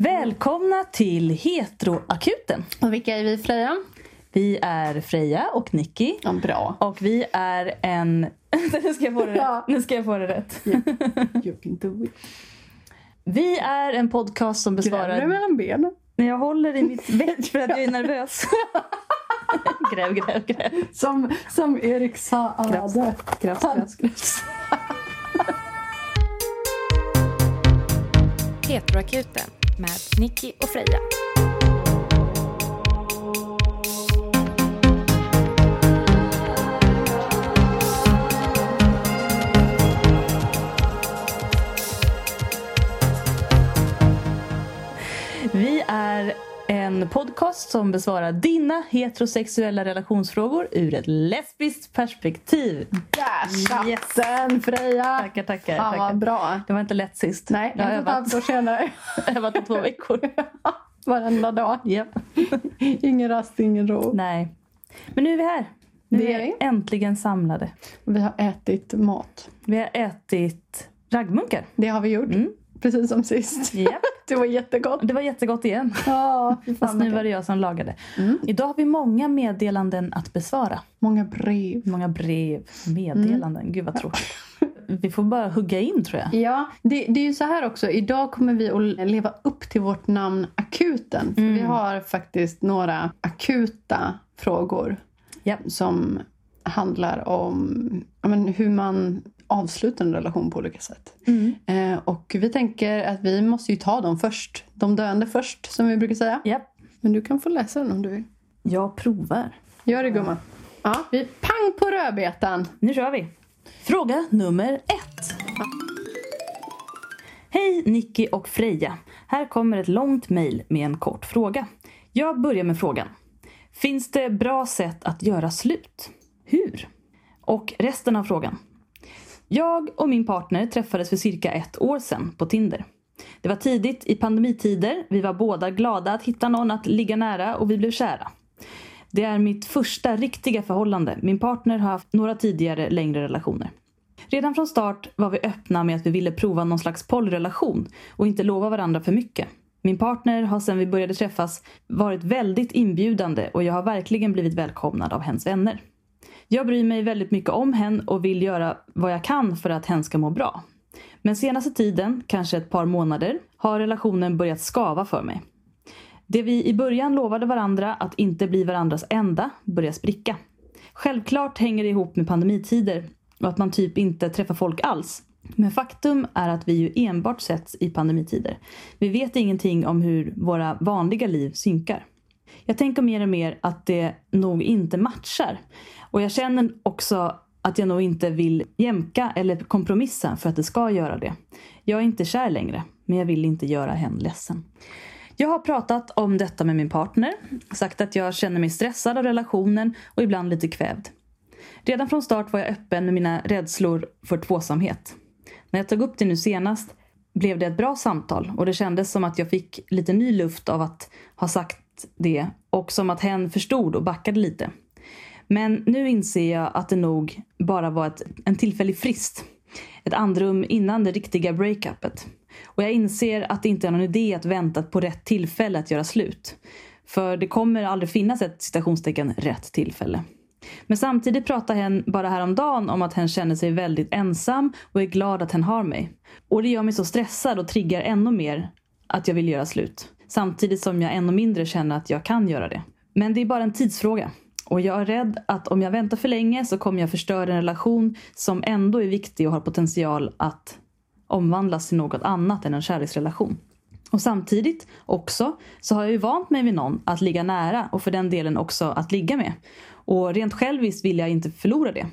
Välkomna till Heteroakuten. Och vilka är vi Freja? Vi är Freja och Nicky. Ja, bra. Och vi är en... nu, ska jag få det rätt. Nu ska jag få det rätt. You can do it. Vi är en podcast som Gräver besvarar... mellan benen? När jag håller i mitt bett för att jag är nervös. gräv, gräv, gräv. Som, som Erik sa. Grafs. Grafs, grafs, grafs. Heteroakuten med Nicky och Freja. Vi är en podcast som besvarar dina heterosexuella relationsfrågor ur ett lesbiskt perspektiv. Där Yes. den Freja! Tackar, tackar. Fan tackar. vad bra. Det var inte lätt sist. Nej, jag har ett övat, år senare. övat i två veckor. Varenda dag. Japp. Ingen rast, ingen ro. Nej. Men nu är vi här. Nu Det är vi äntligen samlade. Vi har ätit mat. Vi har ätit raggmunkar. Det har vi gjort. Mm. Precis som sist. Japp. Det var jättegott. Det var jättegott igen. Ja, Fast nu var det jag som lagade. Mm. Idag har vi många meddelanden att besvara. Många brev. Många brev, meddelanden. Mm. Gud vad tråkigt. Vi får bara hugga in tror jag. Ja, det, det är ju så här också. Idag kommer vi att leva upp till vårt namn Akuten. Mm. vi har faktiskt några akuta frågor Japp. som handlar om men, hur man avslutar en relation på olika sätt. Mm. Eh, och vi tänker att vi måste ju ta dem först. De döende först, som vi brukar säga. Japp. Men du kan få läsa den om du vill. Jag provar. Gör det gumman. Ja, vi pang på rödbetan. Nu kör vi. Fråga nummer ett. Hej Nicky och Freja. Här kommer ett långt mejl med en kort fråga. Jag börjar med frågan. Finns det bra sätt att göra slut? Hur? Och resten av frågan. Jag och min partner träffades för cirka ett år sedan på Tinder. Det var tidigt i pandemitider. Vi var båda glada att hitta någon att ligga nära och vi blev kära. Det är mitt första riktiga förhållande. Min partner har haft några tidigare längre relationer. Redan från start var vi öppna med att vi ville prova någon slags pollrelation och inte lova varandra för mycket. Min partner har sedan vi började träffas varit väldigt inbjudande och jag har verkligen blivit välkomnad av hennes vänner. Jag bryr mig väldigt mycket om hen och vill göra vad jag kan för att hen ska må bra. Men senaste tiden, kanske ett par månader, har relationen börjat skava för mig. Det vi i början lovade varandra att inte bli varandras enda börjar spricka. Självklart hänger det ihop med pandemitider och att man typ inte träffar folk alls. Men faktum är att vi ju enbart setts i pandemitider. Vi vet ingenting om hur våra vanliga liv synkar. Jag tänker mer och mer att det nog inte matchar. Och jag känner också att jag nog inte vill jämka eller kompromissa för att det ska göra det. Jag är inte kär längre, men jag vill inte göra henne ledsen. Jag har pratat om detta med min partner, sagt att jag känner mig stressad av relationen och ibland lite kvävd. Redan från start var jag öppen med mina rädslor för tvåsamhet. När jag tog upp det nu senast blev det ett bra samtal och det kändes som att jag fick lite ny luft av att ha sagt det och som att hen förstod och backade lite. Men nu inser jag att det nog bara var ett, en tillfällig frist. Ett andrum innan det riktiga breakupet. Och jag inser att det inte är någon idé att vänta på rätt tillfälle att göra slut. För det kommer aldrig finnas ett citationstecken rätt tillfälle. Men samtidigt pratar hen bara häromdagen om att hen känner sig väldigt ensam och är glad att hen har mig. Och det gör mig så stressad och triggar ännu mer att jag vill göra slut. Samtidigt som jag ännu mindre känner att jag kan göra det. Men det är bara en tidsfråga. Och jag är rädd att om jag väntar för länge så kommer jag förstöra en relation som ändå är viktig och har potential att omvandlas till något annat än en kärleksrelation. Och samtidigt också så har jag ju vant mig vid någon att ligga nära och för den delen också att ligga med. Och rent själviskt vill jag inte förlora det.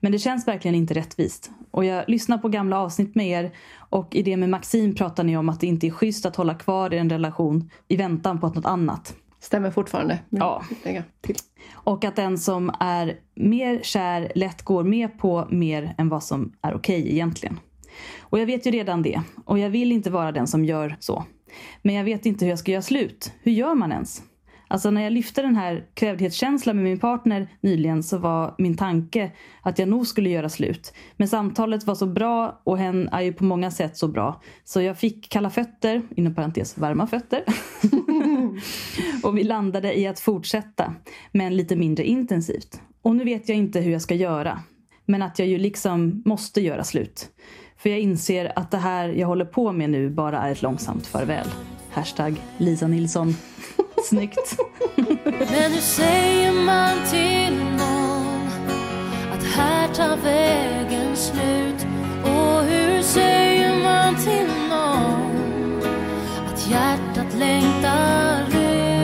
Men det känns verkligen inte rättvist. Och jag lyssnar på gamla avsnitt med er och i det med Maxim pratar ni om att det inte är schysst att hålla kvar i en relation i väntan på att något annat. Stämmer fortfarande. Men Ja. Och att den som är mer kär lätt går med på mer än vad som är okej egentligen. Och jag vet ju redan det. Och jag vill inte vara den som gör så. Men jag vet inte hur jag ska göra slut. Hur gör man ens? Alltså när jag lyfte den här krävdhetskänslan med min partner nyligen så var min tanke att jag nog skulle göra slut. Men samtalet var så bra och hen är ju på många sätt så bra. Så jag fick kalla fötter, inom parentes varma fötter. och vi landade i att fortsätta, men lite mindre intensivt. Och nu vet jag inte hur jag ska göra. Men att jag ju liksom måste göra slut. För jag inser att det här jag håller på med nu bara är ett långsamt farväl. Hashtag Lisa Nilsson. Snyggt. Men hur säger man till någon att här tar vägen slut? Och hur säger man till någon att hjärtat längtar ut?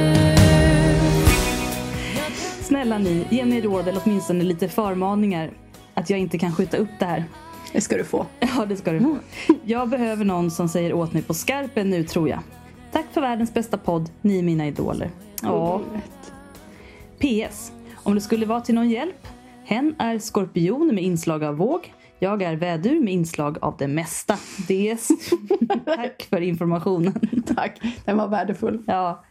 Snälla ni, ge mig råd eller åtminstone lite förmaningar att jag inte kan skjuta upp det här. Det ska du få. Ja, det ska du få. Jag behöver någon som säger åt mig på skarpen nu tror jag. Tack för världens bästa podd, ni är mina idoler. Ja. PS. Om det skulle vara till någon hjälp. Hen är skorpion med inslag av våg. Jag är vädur med inslag av det mesta. DS. Tack för informationen. Tack, den var värdefull. Ja.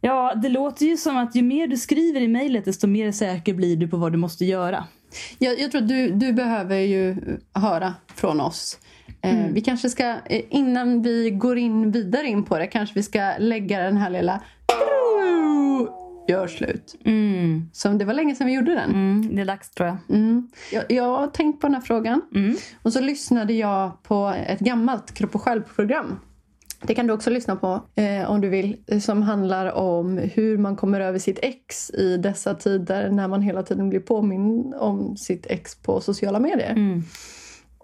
ja, det låter ju som att ju mer du skriver i mejlet desto mer säker blir du på vad du måste göra. Jag, jag tror att du, du behöver ju höra från oss. Eh, Vi kanske ska, eh, innan vi går in vidare in på det, kanske vi ska lägga den här lilla gör slut. Mm. Som det var länge sedan vi gjorde den. Mm, det är dags tror jag. Mm. Jag, jag har tänkt på den här frågan. Mm. Och så lyssnade jag på ett gammalt kropp och själv-program. Det kan du också lyssna på eh, om du vill. Som handlar om hur man kommer över sitt ex i dessa tider när man hela tiden blir påmind om sitt ex på sociala medier.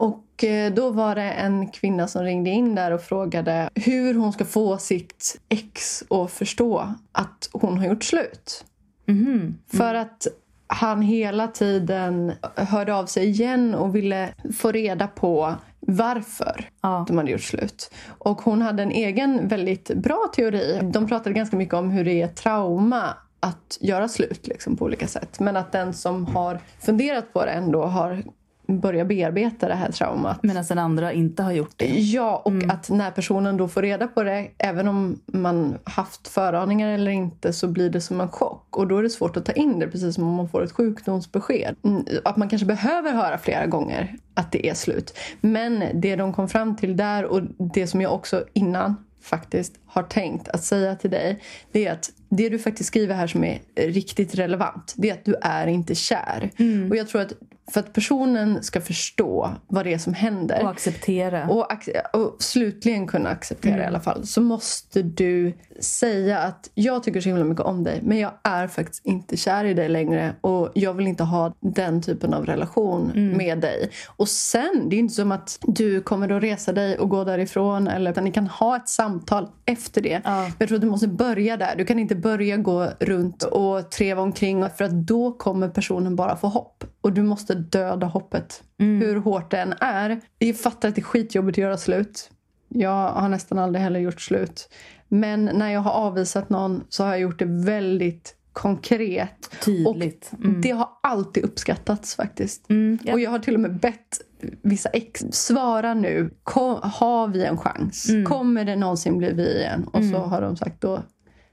Mm. Och eh, då var det en kvinna som ringde in där och frågade hur hon ska få sitt ex att förstå att hon har gjort slut. Mhm. För att han hela tiden hörde av sig igen och ville få reda på varför Ja. de hade gjort slut. Och hon hade en egen väldigt bra teori. De pratade ganska mycket om hur det är trauma att göra slut liksom, på olika sätt. Men att den som har funderat på det ändå har börjat bearbeta det här traumat. Medan den andra inte har gjort det. Ja, och Mm. att när personen då får reda på det, även om man haft föraningar eller inte, så blir det som en chock. Och då är det svårt att ta in det, precis som om man får ett sjukdomsbesked. Mm, Att man kanske behöver höra flera gånger att det är slut. Men det de kom fram till där, och det som jag också innan faktiskt har tänkt att säga till dig, det är att det du faktiskt skriver här som är riktigt relevant, det är att du är inte kär. Mm. Och jag tror att för att personen ska förstå vad det är som händer Och acceptera. och, ac- och slutligen kunna acceptera Mm. i alla fall så måste du säga att jag tycker så himla mycket om dig men jag är faktiskt inte kär i dig längre och jag vill inte ha den typen av relation Mm. med dig. Och sen, det är inte som att du kommer att resa dig och gå därifrån eller utan ni kan ha ett samtal efter det. Ja. Men Jag tror att du måste börja där. Du kan inte börja gå runt och treva omkring för att då kommer personen bara få hopp. Och du måste döda hoppet. Hur hårt det än är. Jag fattar att det är skitjobbigt att göra slut. Jag har nästan aldrig heller gjort slut. Men när jag har avvisat någon så har jag gjort det väldigt konkret. Tydligt. Och det har alltid uppskattats faktiskt. Mm, ja. Och jag har till och med bett vissa ex, svara nu. Kom, har vi en chans? Mm. Kommer det någonsin bli vi igen? Och så har de sagt då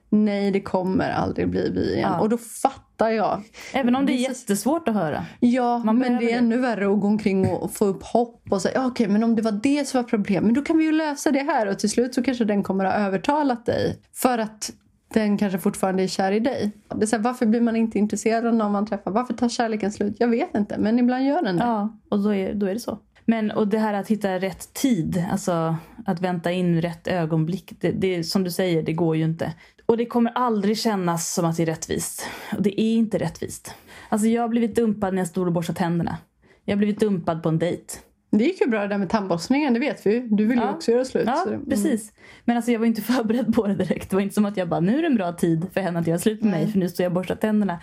nej, det kommer aldrig bli vi igen. Ja. Och då fattar jag. Även om det är jättesvårt att höra. Ja, Man men det är det. ännu värre att gå omkring och få upp hopp och säga ja, okej, men om det var det som var problem, men då kan vi ju lösa det här och till slut så kanske den kommer att ha övertalat dig för att den kanske fortfarande är kär i dig. Det är så här, varför blir man inte intresserad av någon man träffar? Varför tar kärleken slut? Jag vet inte, men ibland gör den det. Ja, och då är, då är det så. Men och det här att hitta rätt tid, alltså att vänta in rätt ögonblick. Det, det, som du säger, det går ju inte. Och det kommer aldrig kännas som att det är rättvist. Och det är inte rättvist. Alltså jag har blivit dumpad när jag stod och borstade tänderna. Jag har blivit dumpad på en dejt. Det gick ju bra det där med tandborstningen, det vet vi ju. Du vill ju Ja. också göra slut. Ja, mm. precis. Men alltså jag var inte förberedd på det direkt. Det var inte som att jag bara, nu är det en bra tid för henne att göra slut med mig Nej. för nu står jag och borstar tänderna.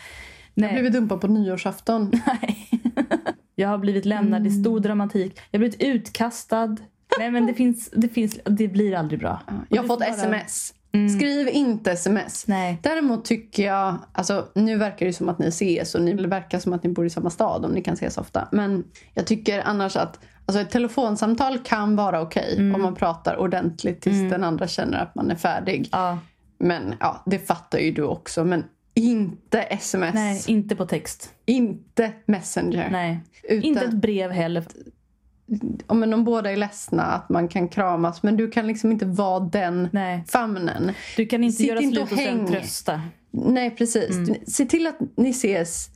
Jag har blivit dumpad på nyårsafton. Nej. Jag har blivit lämnad i stor dramatik. Jag har blivit utkastad. Nej men det finns, det finns, det blir aldrig bra. Och Jag har fått får vara- sms. Skriv inte sms. Nej. Däremot tycker jag, alltså nu verkar det som att ni ses och ni verkar som att ni bor i samma stad om ni kan ses ofta. Men jag tycker annars att alltså ett telefonsamtal kan vara okej om man pratar ordentligt tills den andra känner att man är färdig. Ja. Men ja, det fattar ju du också. Men inte sms. Nej, inte på text. Inte messenger. Nej. Utan, Inte ett brev heller. Om, om båda är ledsna, att man kan kramas. Men du kan liksom inte vara den Nej. famnen. Du kan inte Sitt göra inte slut och och sen trösta. Nej, precis. Mm. Se till att ni ses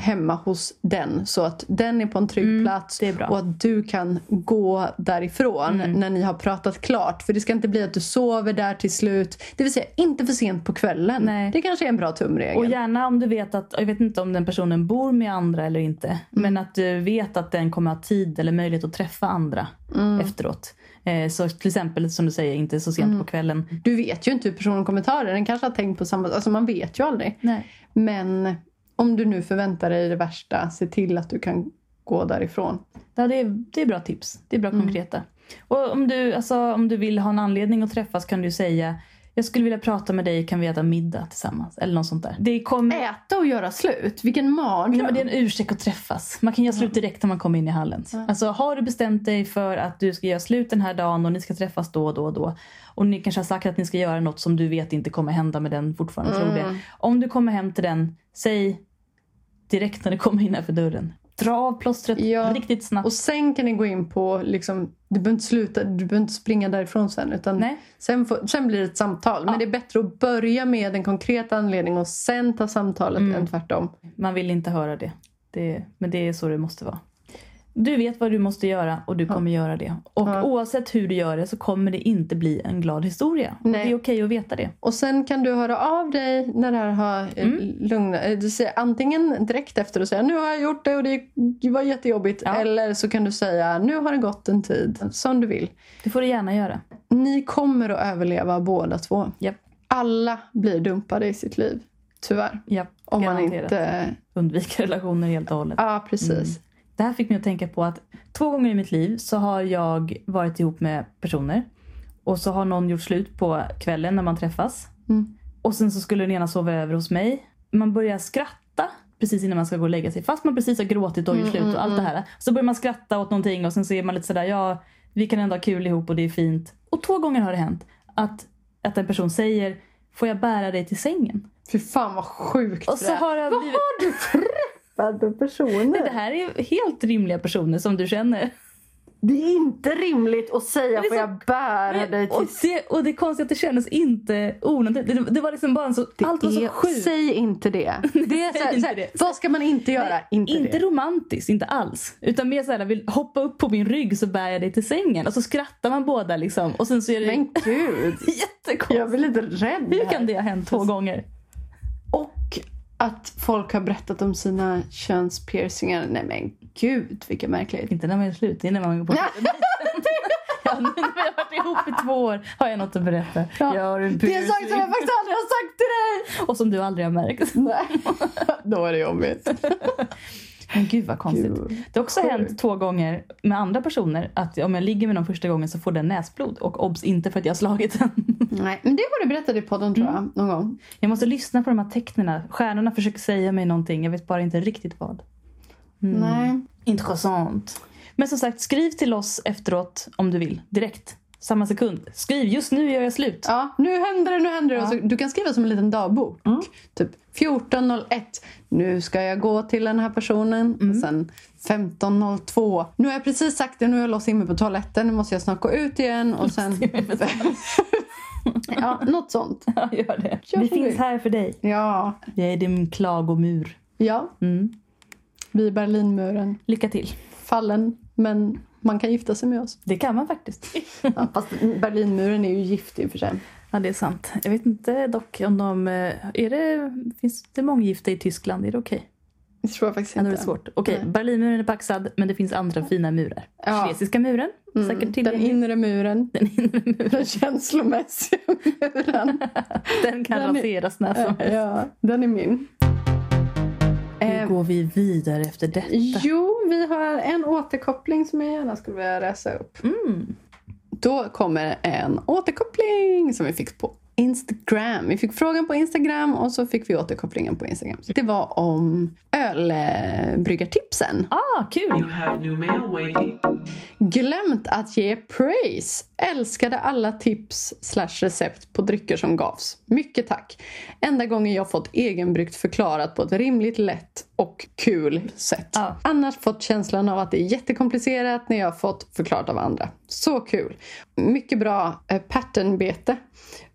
hemma hos den så att den är på en trygg plats Mm, bra. och att du kan gå därifrån Mm. när ni har pratat klart. För det ska inte bli att du sover där till slut. Det vill säga inte för sent på kvällen. Nej. Det kanske är en bra tumregel. Och gärna om du vet att, jag vet inte om den personen bor med andra eller inte. Mm. Men att du vet att den kommer ha tid eller möjlighet att träffa andra Mm. efteråt. Eh, så till exempel som du säger, inte så sent Mm. på kvällen. Du vet ju inte hur personen kommer ta det. Den kanske har tänkt på samma... Alltså man vet ju aldrig. Nej. Men om du nu förväntar dig det värsta, se till att du kan gå därifrån. Ja, det, är, det är bra tips. Det är Mm. bra konkreta. Och om du, alltså, om du vill ha en anledning att träffas kan du säga jag skulle vilja prata med dig, kan vi äta middag tillsammans? Eller något sånt där. Det kommer... Äta och göra slut? Vilken mardröm! Nej, men det är en ursäkt att träffas. Man kan göra slut direkt när man kommer in i hallen. Alltså, har du bestämt dig för att du ska göra slut den här dagen och ni ska träffas då och då och då. Och ni kanske har sagt att ni ska göra något som du vet inte kommer hända med den fortfarande. Tror det. Om du kommer hem till den, säg direkt när du kommer in här för dörren. Dra av plåstret Ja. riktigt snabbt. Och sen kan ni gå in på, liksom, du behöver inte sluta, du behöver inte springa därifrån sen. Utan Nej. sen, får, sen blir det ett samtal. Men det är bättre att börja med en konkret anledning och sen ta samtalet Mm. än tvärtom. Man vill inte höra det. det. Men det är så det måste vara. Du vet vad du måste göra och du kommer göra det. Och Ja. oavsett hur du gör det så kommer det inte bli en glad historia. Nej. det är okej att veta det. Och sen kan du höra av dig när det här har mm. lugnat Du säger antingen direkt efter och säga nu har jag gjort det och det var jättejobbigt. Ja. Eller så kan du säga nu har det gått en tid. Som du vill. Det får du gärna göra. Ni kommer att överleva båda två. Japp. Alla blir dumpade i sitt liv. Tyvärr. Ja, Om man inte... Undvika relationer helt och hållet. Ja, precis. Det här fick mig att tänka på att två gånger i mitt liv så har jag varit ihop med personer. Och så har någon gjort slut på kvällen när man träffas. Mm. Och sen så skulle den ena sova över hos mig. Man börjar skratta precis innan man ska gå och lägga sig. Fast man precis har gråtit och gjort slut och allt det här. Så börjar man skratta åt någonting och sen så är man lite sådär, ja vi kan ändå ha kul ihop och det är fint. Och två gånger har det hänt att, att en person säger, får jag bära dig till sängen? Fy fan vad sjukt Och så har jag Vad blivit... har du träffat för personer? Det här är helt rimliga personer som du känner. Det är inte rimligt att säga Det får jag bära dig och, till... det, och det är konstigt att det kändes inte onödigt. Det, det var liksom bara en så, allt var så sjukt. Säg inte det. det, är så här, inte så här, det. Vad ska man inte göra? Nej, inte inte det. romantiskt, inte alls. Utan mer såhär, vill hoppa upp på min rygg så bär jag dig till sängen. Och så skrattar man båda liksom. Och sen så är det Men gud. jättekonstigt. Jag blir lite rädd Hur kan det ha hänt två gånger? Att folk har berättat om sina könspiercingar. Nej men gud vilken märklighet. Inte när man är slut, det är när man går på Ja, nu när vi har varit ihop i två år har jag något att berätta. Ja. Jag har en Det är en sak som jag faktiskt aldrig har sagt till dig. Och som du aldrig har märkt. Nej. Då är det jobbigt. Men gud vad konstigt. Gud. Det har också Sjukt. hänt två gånger med andra personer att om jag ligger med någon första gången så får den näsblod. Och obs, inte för att jag har slagit den. Nej, men det har du berättat i podden tror jag. Någon gång. Jag måste lyssna på de här tecknen. Stjärnorna försöker säga mig någonting. Jag vet bara inte riktigt vad. Nej. Intressant. Men som sagt, skriv till oss efteråt om du vill. Direkt. Samma sekund. Skriv, just nu gör jag slut. Ja, nu händer det, nu händer det. Så, du kan skriva som en liten dagbok. Typ 14.01. Nu ska jag gå till den här personen. Och sen 15.02. Nu har jag precis sagt det, nu har jag låst in mig på toaletten. Nu måste jag snart gå ut igen. Och sen... ja, något sånt. Ja, gör det. Gör Vi finns här för dig. Ja. Vi är din klagomur. Ja, Mm. vid Berlinmuren. Lycka till. Fallen, men man kan gifta sig med oss. Det kan man faktiskt. Ja, fast Berlinmuren är ju gift i och för sig. Ja, det är sant. Jag vet inte dock om de... eh, Är det, finns det månggifte i Tyskland? Är det okej? Det tror jag faktiskt Ja, då är inte. det svårt. Okej, Nej. Berlinmuren är paxad, men det finns andra fina murar. Ja. Kinesiska muren, säkert Mm, den tillgänglig. inre muren. Den inre muren. Den känslomässiga muren. Den kan Den är- raseras när som helst. Ja, den är min. Hur Eh, går vi vidare efter detta? jo, vi har en återkoppling som jag gärna skulle vilja läsa upp. Mm. Då kommer en återkoppling som vi fick på Instagram. Vi fick frågan på Instagram och så fick vi återkopplingen på Instagram. Så det var om ölbryggartipsen. Ah, kul! You have new mail waiting. Glömt att ge praise. Älskade alla tips slash recept på drycker som gavs. Mycket tack. Enda gången jag fått egenbryggt förklarat på ett rimligt lätt och kul sätt. Ja. Annars fått känslan av att det är jättekomplicerat när jag har fått förklarat av andra. Så kul. Mycket bra eh, patternbete.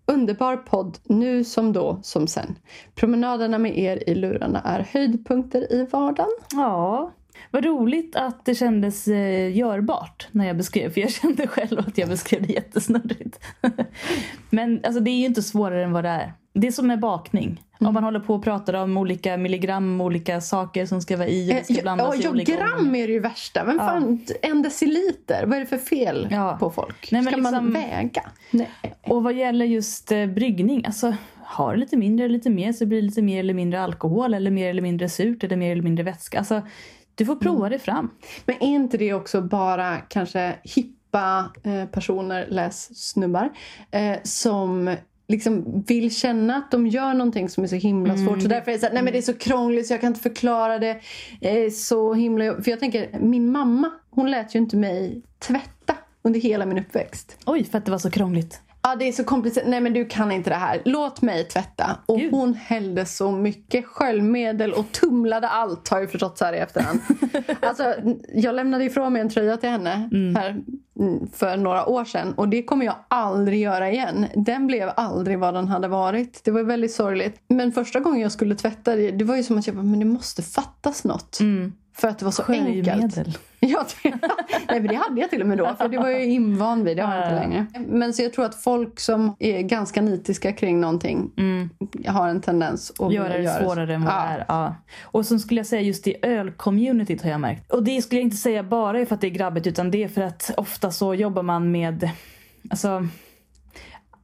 Underbar podd, nu som då som sen. Promenaderna med er i lurarna är höjdpunkter i vardagen. Ja, vad roligt att det kändes eh, görbart när jag beskrev. För jag kände själv att jag beskrev det jättesnurrigt. Men alltså, det är ju inte svårare än vad det är. Det är som med bakning. Om man håller på och pratar om olika milligram, olika saker som ska vara i och det ska Eh, blandas ja, i olika gram omgångar. är det ju värsta. Vem fan, en deciliter? Vad är det för fel Ja. på folk? Nej, Ska man liksom- väga? Nej. Och vad gäller just eh, bryggning, alltså har lite mindre eller lite mer så blir det lite mer eller mindre alkohol eller mer eller mindre surt eller mer eller mindre vätska. Alltså, du får prova det fram. Men är inte det också bara kanske hippa eh, personer, läs snubbar, eh, som liksom vill känna att de gör någonting som är så himla svårt. Så därför är det så här, nej men det är så krångligt så jag kan inte förklara det. Eh, så himla... För jag tänker, min mamma, hon lät ju inte mig tvätta under hela min uppväxt. Oj, för att det var så krångligt. Ja, det är så komplicerat. Nej, men du kan inte det här. Låt mig tvätta. Och Gud. hon hällde så mycket sköljmedel och tumlade allt, har jag förstått så här i efterhand. alltså, jag lämnade ifrån mig en tröja till henne här mm, för några år sedan och det kommer jag aldrig göra igen. Den blev aldrig vad den hade varit. Det var väldigt sorgligt. Men första gången jag skulle tvätta det, det var ju som att jag bara, men det måste fattas något. För att det var så enkelt. Sköljmedel. Ja, det, nej, men det hade jag till och med då. För det var jag invand vid. Det har jag inte längre. Men så jag tror att folk som är ganska nitiska kring någonting har en tendens att Göra det svårare än vad ja. det är. Ja. Och så skulle jag säga just i ölcommunityt har jag märkt. Och det skulle jag inte säga bara för att det är grabbigt utan det är för att ofta så jobbar man med Alltså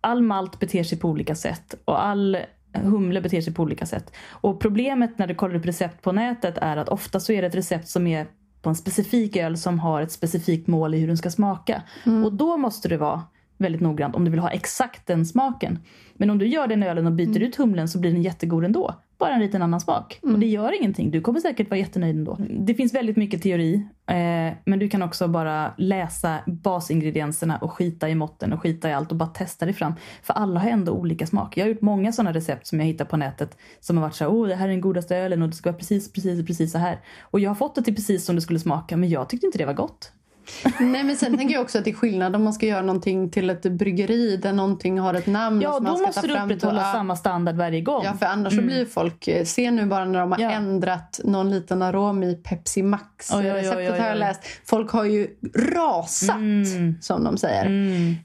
all malt beter sig på olika sätt och all humle beter sig på olika sätt. Och problemet när du kollar upp recept på nätet är att ofta så är det ett recept som är på en specifik öl som har ett specifikt mål i hur den ska smaka. Och då måste du vara väldigt noggrant om du vill ha exakt den smaken. Men om du gör den ölen och byter ut humlen så blir den jättegod ändå. Bara en liten annan smak. Och det gör ingenting. Du kommer säkert vara jättenöjd ändå. Det finns väldigt mycket teori. Eh, men du kan också bara läsa basingredienserna och skita i måtten och skita i allt och bara testa dig fram. För alla har ändå olika smak. Jag har gjort många sådana recept som jag hittar på nätet som har varit så här, oh det här är den godaste ölen och det ska vara precis, precis, precis så här. Och jag har fått det till precis som det skulle smaka men jag tyckte inte det var gott. Nej, men sen tänker jag också att det är skillnad om man ska göra någonting till ett bryggeri där någonting har ett namn Ja, som då man ska måste ta du upprätthålla samma standard varje gång. Ja, för annars så blir folk... eh, Se nu bara när de har Ja. ändrat någon liten arom i Pepsi Max. Oj, oj, oj, Receptet oj, har jag läst. Folk har ju rasat, som de säger.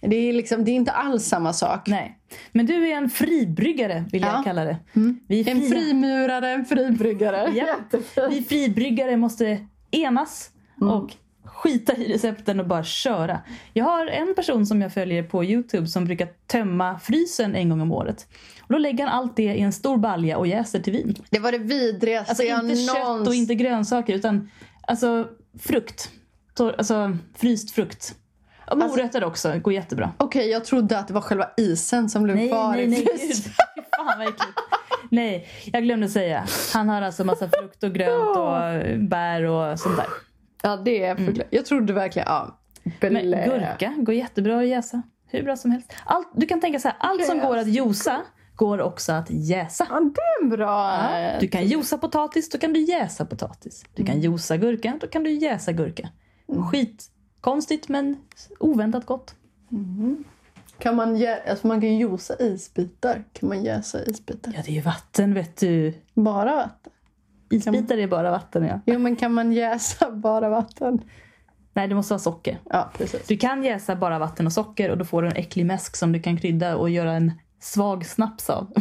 Det, är liksom, det är inte alls samma sak. Nej. Men du är en fribryggare vill Ja. jag kalla det. Vi är En frimurare, en fribryggare. Ja. Vi fribryggare måste enas och skita i recepten och bara köra. Jag har en person som jag följer på Youtube som brukar tömma frysen en gång om året. Och då lägger han allt det i en stor balja och jäser till vin. Det var det vidrigaste Alltså jag inte kött någonsin... och inte grönsaker utan alltså frukt. Tor- Alltså fryst frukt. Och morötter också, går jättebra. Okej, jag trodde att det var själva isen som blev Nej, kvar nej, i nej. Gud. frysen. Fan vad äckligt. Nej, jag glömde säga. Han har alltså massa frukt och grönt och bär och sånt där. Ja, det är förklar- Jag trodde verkligen... Ja, Men gurka går jättebra att jäsa. Hur bra som helst. Allt, du kan tänka så här, allt som går att josa går också att jäsa. Ja, det är bra... Ja, du kan josa potatis, då kan du jäsa potatis. Du kan josa gurka, då kan du jäsa gurka. Skitkonstigt men oväntat gott. Kan man, jä- alltså man kan josa isbitar. Kan man jäsa isbitar? Ja, det är ju vatten vet du. Bara vatten? Isbitar är bara vatten ja. Jo, men kan man jäsa bara vatten? Nej, det måste vara socker. Ja, precis. Du kan jäsa bara vatten och socker och då får du en äcklig mäsk som du kan krydda och göra en svag snaps av.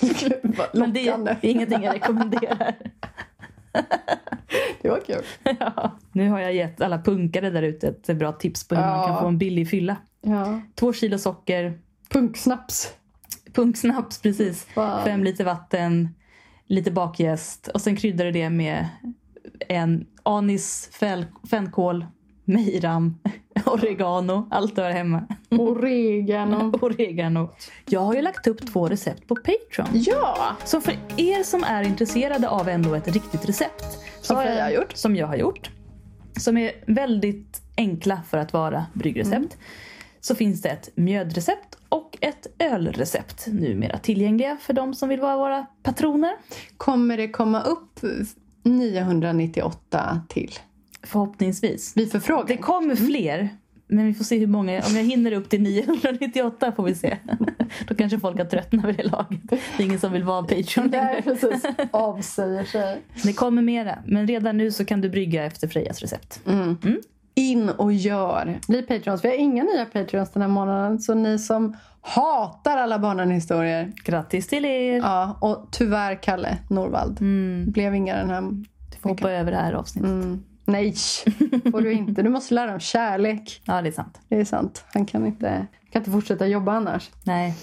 Gud, Men det är ingenting jag rekommenderar. Det var kul. Ja. Nu har jag gett alla punkare där ute ett bra tips på hur man Ja. kan få en billig fylla. Ja. Två kilo socker, Punksnaps. punksnaps precis, Wow. fem liter vatten, lite bakjäst och sen kryddar du det med en anis, fäl- fänkål, mejram Oregano, allt du har hemma. Oregano. Oregano. Jag har ju lagt upp två recept på Patreon. Ja! Så för er som är intresserade av ändå ett riktigt recept. Som har Freja har gjort. Som jag har gjort. Som är väldigt enkla för att vara bryggrecept. Mm. Så finns det ett mjödrecept och ett ölrecept numera tillgängliga för de som vill vara våra patroner. Kommer det komma upp 998 till? Förhoppningsvis. Vi förfrågar. Det kommer fler. Men vi får se hur många. Om jag hinner upp till 998 får vi se. Då kanske folk har tröttnat vid det laget. Det är ingen som vill vara Patreon längre. precis. Avsäger sig. Det kommer mera. Men redan nu så kan du brygga efter Frejas recept. In och gör. Bli Patreons. Vi har inga nya Patreons den här månaden. Så ni som hatar alla barnhistorier. Grattis till er! Ja, och tyvärr Kalle Norvald. Blev inga den här... Du får hoppa över det här avsnittet. Mm. Nej, får du inte. Du måste lära om kärlek. Ja, det är sant. Det är sant. Han kan inte, kan inte fortsätta jobba annars. Nej.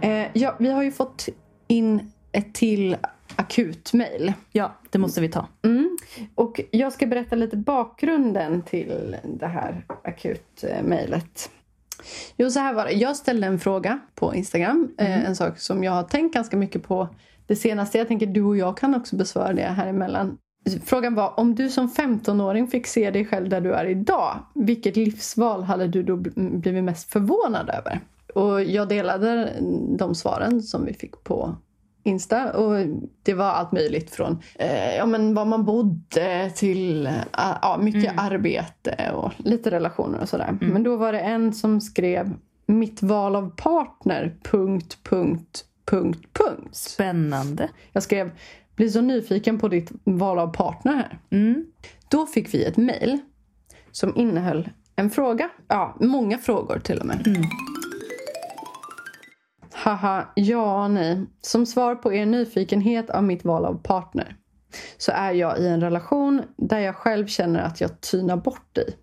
Eh, ja, vi har ju fått in ett till akutmail. Ja, det måste vi ta. Mm. Och jag ska berätta lite bakgrunden till det här akutmejlet. Jo, så här var det. Jag ställde en fråga på Instagram. Eh, en sak som jag har tänkt ganska mycket på det senaste. Jag tänker du och jag kan också besvara det här emellan. Frågan var om du som 15-åring fick se dig själv där du är idag. Vilket livsval hade du då bl- blivit mest förvånad över? Och jag delade de svaren som vi fick på Insta. Och det var allt möjligt från eh, ja, men var man bodde till eh, ja, mycket arbete och lite relationer och sådär. Men då var det en som skrev mitt val av partner... Punkt, punkt, punkt, punkt. Spännande. Jag skrev blir så nyfiken på ditt val av partner här. Mm. Då fick vi ett mejl som innehöll en fråga. Ja, många frågor till och med. Haha, ja och nej. Som svar på er nyfikenhet av mitt val av partner så är jag i en relation där jag själv känner att jag tynar bort i.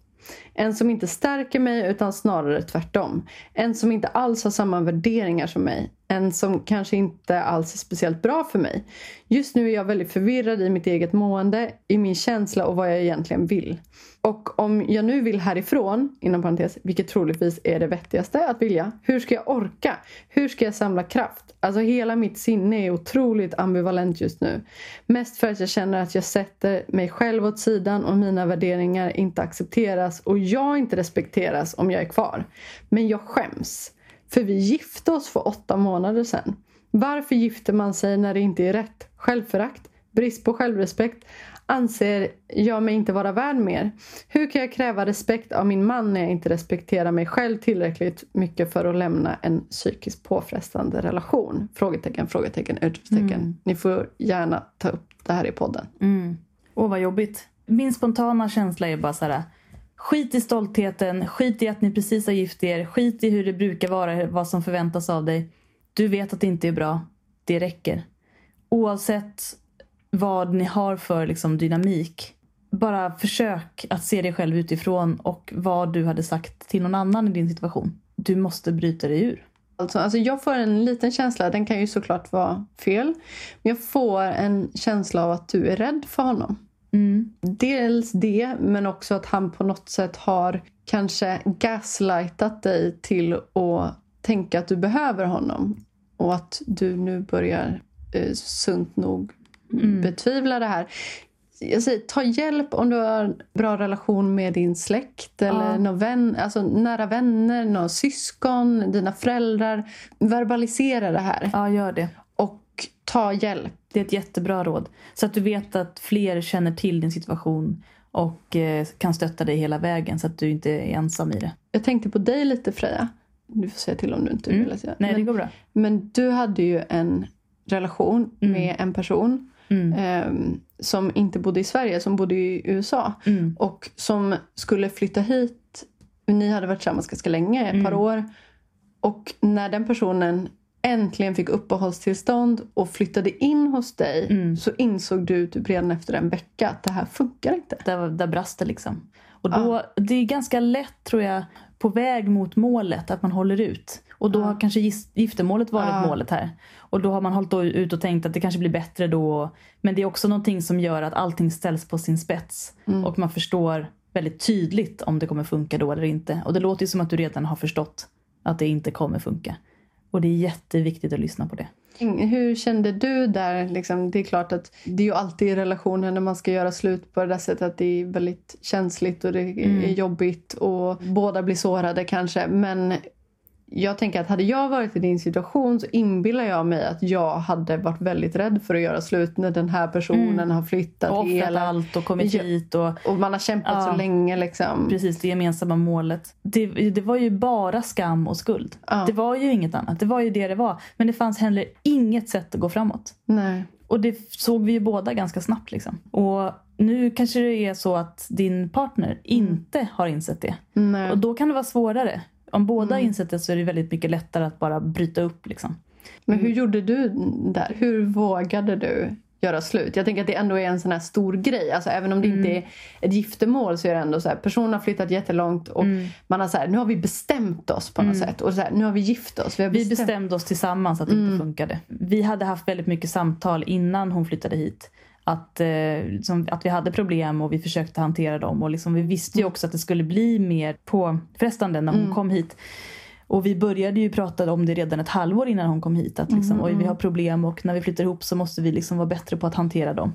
En som inte stärker mig utan snarare tvärtom. En som inte alls har samma värderingar som mig. En som kanske inte alls är speciellt bra för mig. Just nu är jag väldigt förvirrad i mitt eget mående, i min känsla och vad jag egentligen vill. Och om jag nu vill härifrån, inom parentes, vilket troligtvis är det vettigaste att vilja. Hur ska jag orka? Hur ska jag samla kraft? Alltså hela mitt sinne är otroligt ambivalent just nu. Mest för att jag känner att jag sätter mig själv åt sidan och mina värderingar inte accepteras och jag inte respekteras om jag är kvar. Men jag skäms. För vi gifte oss för åtta månader sedan. Varför gifter man sig när det inte är rätt? Självförakt? Brist på självrespekt? Anser jag mig inte vara värd mer? Hur kan jag kräva respekt av min man när jag inte respekterar mig själv tillräckligt mycket för att lämna en psykiskt påfrestande relation? Frågetecken, frågetecken, utropstecken. Ni får gärna ta upp det här i podden. Mm. Åh, vad jobbigt. Min spontana känsla är bara så här. Skit i stoltheten, skit i att ni precis har gift er, skit i hur det brukar vara, vad som förväntas av dig. Du vet att det inte är bra. Det räcker. Oavsett vad ni har för liksom, dynamik. Bara försök att se dig själv utifrån och vad du hade sagt till någon annan i din situation. Du måste bryta dig ur. Alltså, alltså jag får en liten känsla, den kan ju såklart vara fel. Men jag får en känsla av att du är rädd för honom. Mm. Dels det, men också att han på något sätt har kanske gaslightat dig till att tänka att du behöver honom. Och att du nu börjar eh, sunt nog betvivla det här. Jag säger, ta hjälp om du har en bra relation med din släkt eller Ja. någon vän, alltså nära vänner, någon syskon, dina föräldrar. Verbalisera det här Ja, gör det. och ta hjälp. Det är ett jättebra råd. Så att du vet att fler känner till din situation och eh, kan stötta dig hela vägen så att du inte är ensam i det. Jag tänkte på dig lite Freja. Du får säga till om du inte Mm. vill. att säga. Nej, men, det går bra. men du hade ju en relation med en person Mm. ehm, som inte bodde i Sverige, som bodde i USA. Mm. Och som skulle flytta hit. Ni hade varit tillsammans ganska länge, ett par Mm. år. Och när den personen äntligen fick uppehållstillstånd och flyttade in hos dig Mm. så insåg du typ redan efter en vecka att det här funkar inte. Där, där brast det liksom. Och då, Det är ganska lätt tror jag på väg mot målet att man håller ut. Och då har kanske giftermålet varit Ja. målet här. Och då har man hållit ut och tänkt att det kanske blir bättre då. Men det är också någonting som gör att allting ställs på sin spets. Mm. Och man förstår väldigt tydligt om det kommer funka då eller inte. Och det låter ju som att du redan har förstått att det inte kommer funka. Och det är jätteviktigt att lyssna på det. Hur kände du där? Liksom, det är klart att det är ju alltid i relationer när man ska göra slut på det där sättet att det är väldigt känsligt och det är jobbigt och båda blir sårade kanske. Men jag tänker att hade jag varit i din situation så inbillar jag mig att jag hade varit väldigt rädd för att göra slut när den här personen har flyttat Och hela... allt och kommit hit och Och man har kämpat Ja. så länge liksom. precis det gemensamma målet. Det, det var ju bara skam och skuld. Ja. Det var ju inget annat. Det var ju det det var. Men det fanns heller inget sätt att gå framåt. Nej. Och det såg vi ju båda ganska snabbt. Liksom. Och nu kanske det är så att din partner inte har insett det. Nej. Och då kan det vara svårare. Om båda har insett det så är det väldigt mycket lättare att bara bryta upp. Liksom. Men hur gjorde du där? Hur vågade du göra slut? Jag tänker att det ändå är en sån här stor grej. Alltså, även om det inte Mm. är ett giftermål så är det ändå så här. Personen har flyttat jättelångt och Mm. man har så här, nu har vi bestämt oss på något sätt. Och så här, nu har vi gift oss. Vi, har Vi bestämt. bestämde oss tillsammans att det inte funkade. Vi hade haft väldigt mycket samtal innan hon flyttade hit. Att, eh, liksom, att vi hade problem och vi försökte hantera dem. Och liksom, vi visste ju också att det skulle bli mer påfrestande när hon kom hit. Och vi började ju prata om det redan ett halvår innan hon kom hit. Att liksom, oj, vi har problem och när vi flyttar ihop så måste vi liksom vara bättre på att hantera dem.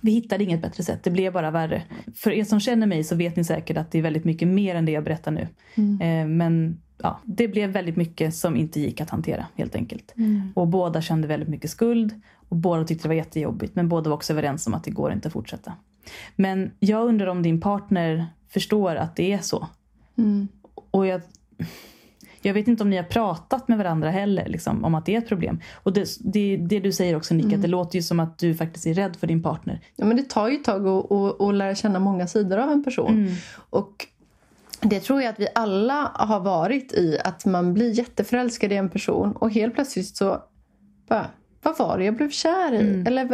Vi hittade inget bättre sätt, det blev bara värre. För er som känner mig så vet ni säkert att det är väldigt mycket mer än det jag berättar nu. Eh, men ja, det blev väldigt mycket som inte gick att hantera helt enkelt. Och båda kände väldigt mycket skuld och båda tyckte det var jättejobbigt. Men båda var också överens om att det går inte att fortsätta. Men jag undrar om din partner förstår att det är så. Och jag, jag vet inte om ni har pratat med varandra heller liksom, om att det är ett problem. Och det, det, det du säger också Nick, att det låter ju som att du faktiskt är rädd för din partner. Ja, men det tar ju ett tag att, att, att lära känna många sidor av en person. Mm. Och det tror jag att vi alla har varit i. Att man blir jätteförälskad i en person och helt plötsligt så... Bara, vad var det jag blev kär i? Mm. Eller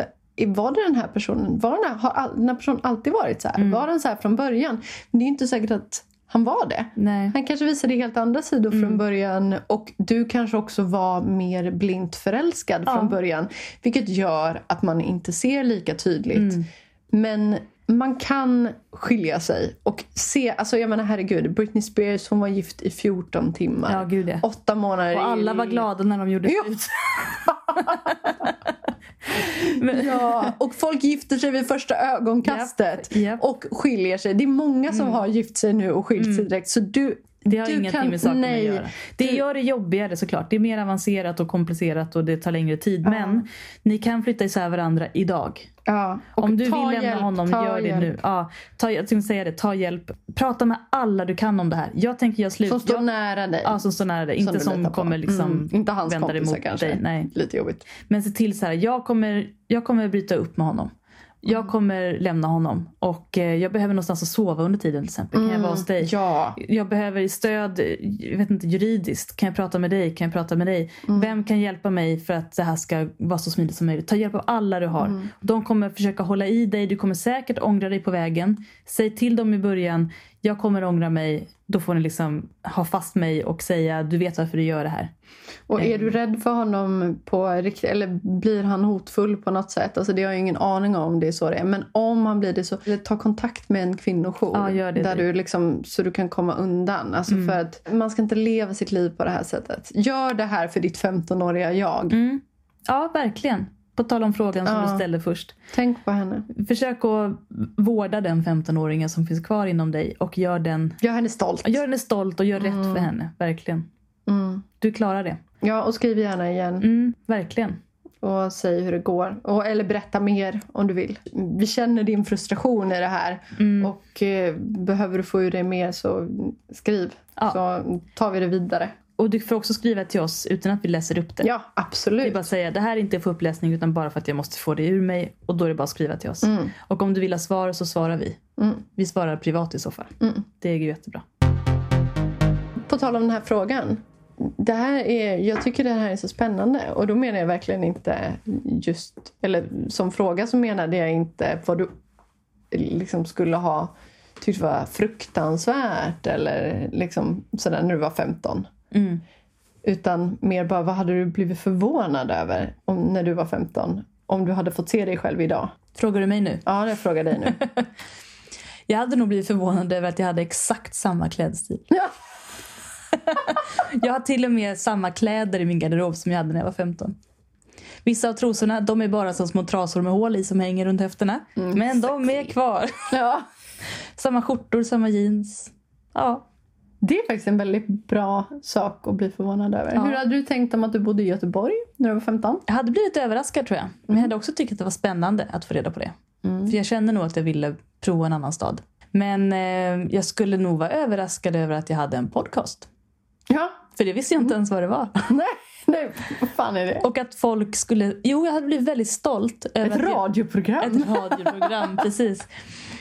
var det den här personen? Var den här, har den här personen alltid varit så här? Mm. Var den så här från början? Men det är inte säkert att han var det. Nej. Han kanske visade helt andra sidor Mm. från början och du kanske också var mer blint förälskad Ja. från början. Vilket gör att man inte ser lika tydligt. Mm. Men man kan skilja sig och se, alltså jag menar herregud, Britney Spears hon var gift i 14 timmar. Ja, gud ja. Åtta månader Och alla i- var glada när de gjorde slut. Men, Ja, och folk gifter sig vid första ögonkastet Japp, japp. och skiljer sig. Det är många som har gift sig nu och skilt sig direkt. Så du, det har du ingenting kan, med saken nej, att göra. Det du- gör det jobbigare såklart. Det är mer avancerat och komplicerat och det tar längre tid. Men ni kan flytta isär varandra idag. Ja, Om du vill lämna hjälp, honom, gör det hjälp. nu. Ja, ta, jag tänkte säga det, ta hjälp. Prata med alla du kan om det här. Jag tänker göra slut. Som står jag, nära dig. Ja, som står nära dig. Som Inte som kommer liksom Mm, inte hans kompisar kanske. dig. Nej. Lite jobbigt. Men se till så här, jag kommer, jag kommer bryta upp med honom. Jag Mm. kommer lämna honom. Och eh, jag behöver någonstans att sova under tiden till exempel. Kan jag vara hos dig? Mm. Ja. Jag behöver stöd, jag vet inte, juridiskt. Kan jag prata med dig? Kan jag prata med dig? Mm. Vem kan hjälpa mig för att det här ska vara så smidigt som möjligt? Ta hjälp av alla du har. Mm. De kommer försöka hålla i dig. Du kommer säkert ångra dig på vägen. Säg till dem i början. Jag kommer ångra mig. Då får ni liksom ha fast mig och säga du vet varför du gör det här. Och är Mm. du rädd för honom på riktigt, eller blir han hotfull på något sätt? Alltså det har jag ingen aning om det är så det är. Men om han blir det så, ta kontakt med en kvinnojour. Ja, gör det. Mm. där du liksom, så du kan komma undan. Alltså för att man ska inte leva sitt liv på det här sättet. Gör det här för ditt 15-åriga jag. Mm. Ja, verkligen. På tal om frågan som Ja. du ställde först. Tänk på henne. Försök att vårda den 15-åringen som finns kvar inom dig och gör den Gör henne stolt. Gör henne stolt och gör rätt för henne. Verkligen. Mm. Du klarar det. Ja, och skriv gärna igen. Mm, verkligen. och säg hur det går. Och, eller berätta mer om du vill. Vi känner din frustration i det här. Mm. Och eh, behöver du få ur dig mer så skriv. Ja. Så tar vi det vidare. Och du får också skriva till oss utan att vi läser upp det. Ja, Det är absolut. bara att säga det här är inte för uppläsning utan bara för att jag måste få det ur mig. Och då är det bara att skriva till oss. Mm. Och om du vill ha svar så svarar vi. Mm. Vi svarar privat i så fall. Mm. Det är ju jättebra. På tal om den här frågan. Det här är, jag tycker det här är så spännande. Och då menar jag verkligen inte just... Eller som fråga så menade jag inte vad du liksom skulle ha tyckt var fruktansvärt eller liksom sådär när du var 15. Mm. Utan mer bara, vad hade du blivit förvånad över om, när du var 15? Om du hade fått se dig själv idag? Frågar du mig nu? Ja, jag frågar dig nu. Jag hade nog blivit förvånad över att jag hade exakt samma klädstil. Ja. Jag har till och med samma kläder i min garderob som jag hade när jag var 15. Vissa av trosorna de är bara som små trasor med hål i som hänger runt höfterna. Men de är kvar. ja. Samma skjortor, samma jeans. Ja. Det är faktiskt en väldigt bra sak att bli förvånad över. Ja. Hur hade du tänkt om att du bodde i Göteborg när du var 15? Jag hade blivit överraskad tror jag. Men jag hade också tyckt att det var spännande att få reda på det. För jag kände nog att jag ville prova en annan stad. Men eh, jag skulle nog vara överraskad över att jag hade en podcast. Ja. För det visste jag inte ens vad det var. Nej, nej, vad fan är det? Och att folk skulle... Jo, jag hade blivit väldigt stolt. Över Ett att jag- radioprogram? Ett radioprogram, precis.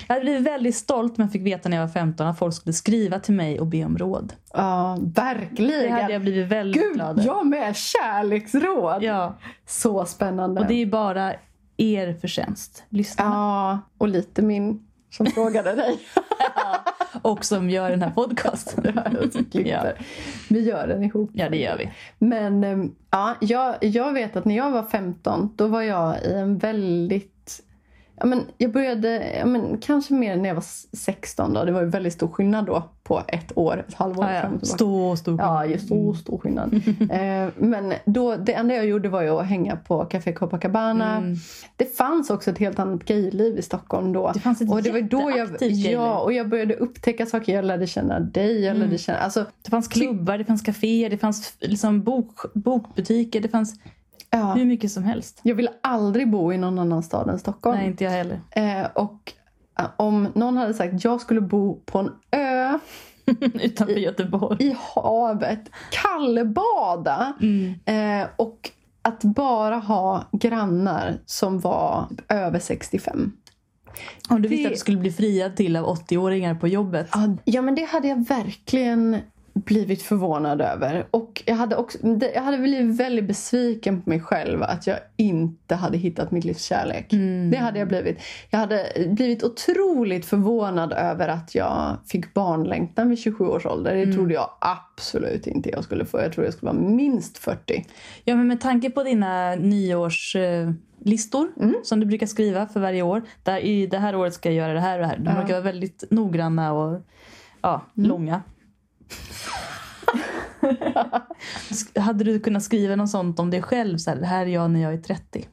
Jag hade blivit väldigt stolt jag fick veta när jag var 15 att folk skulle skriva till mig och be om råd. Ja, Det verkligen. hade jag blivit väldigt Gud, glad över. jag med! Kärleksråd! Ja, Så spännande. och det är bara er förtjänst, lyssnarna. Ja, och lite min som frågade dig. Och som gör den här podcasten. Ja. Vi gör den ihop. Ja, det gör vi. Men ehm, ja, jag, jag vet att när jag var 15 då var jag i en väldigt... Ja, men jag började ja, men kanske mer när jag var 16. Då. Det var ju väldigt stor skillnad då på ett år, ett halvår Ja, fram ja. Stor, stor Ja, just stor, stor skillnad. eh, men då, det enda jag gjorde var ju att hänga på Café Copacabana. Mm. Det fanns också ett helt annat gayliv i Stockholm då. Det fanns ett och det var då jag, ja, och jag började upptäcka saker. Jag lärde känna dig, jag Mm. lärde känna... Alltså, Det fanns klubbar, det fanns kaféer, det fanns liksom bok, bokbutiker. Det fanns ja. hur mycket som helst. Jag ville aldrig bo i någon annan stad än Stockholm. Nej, inte jag heller. Eh, och eh, om någon hade sagt att jag skulle bo på en ö Utanför Göteborg. i havet, kallbada Mm. eh, och att bara ha grannar som var över 65. Om du visste Det- att du skulle bli friad till av 80-åringar på jobbet. Ja, men det hade jag verkligen blivit förvånad över. Och jag hade, också, jag hade blivit väldigt besviken på mig själv att jag inte hade hittat mitt livs kärlek. Det hade jag blivit. Jag hade blivit otroligt förvånad över att jag fick barnlängtan vid 27 års ålder. Det trodde jag absolut inte jag skulle få. Jag trodde jag skulle vara minst 40. Ja, men med tanke på dina nyårslistor som du brukar skriva för varje år. Där I det här året ska jag göra det här och det här. De brukar vara väldigt noggranna och ja, långa. Hade du kunnat skriva något sånt om dig själv? Så här, det här är jag när jag är 30.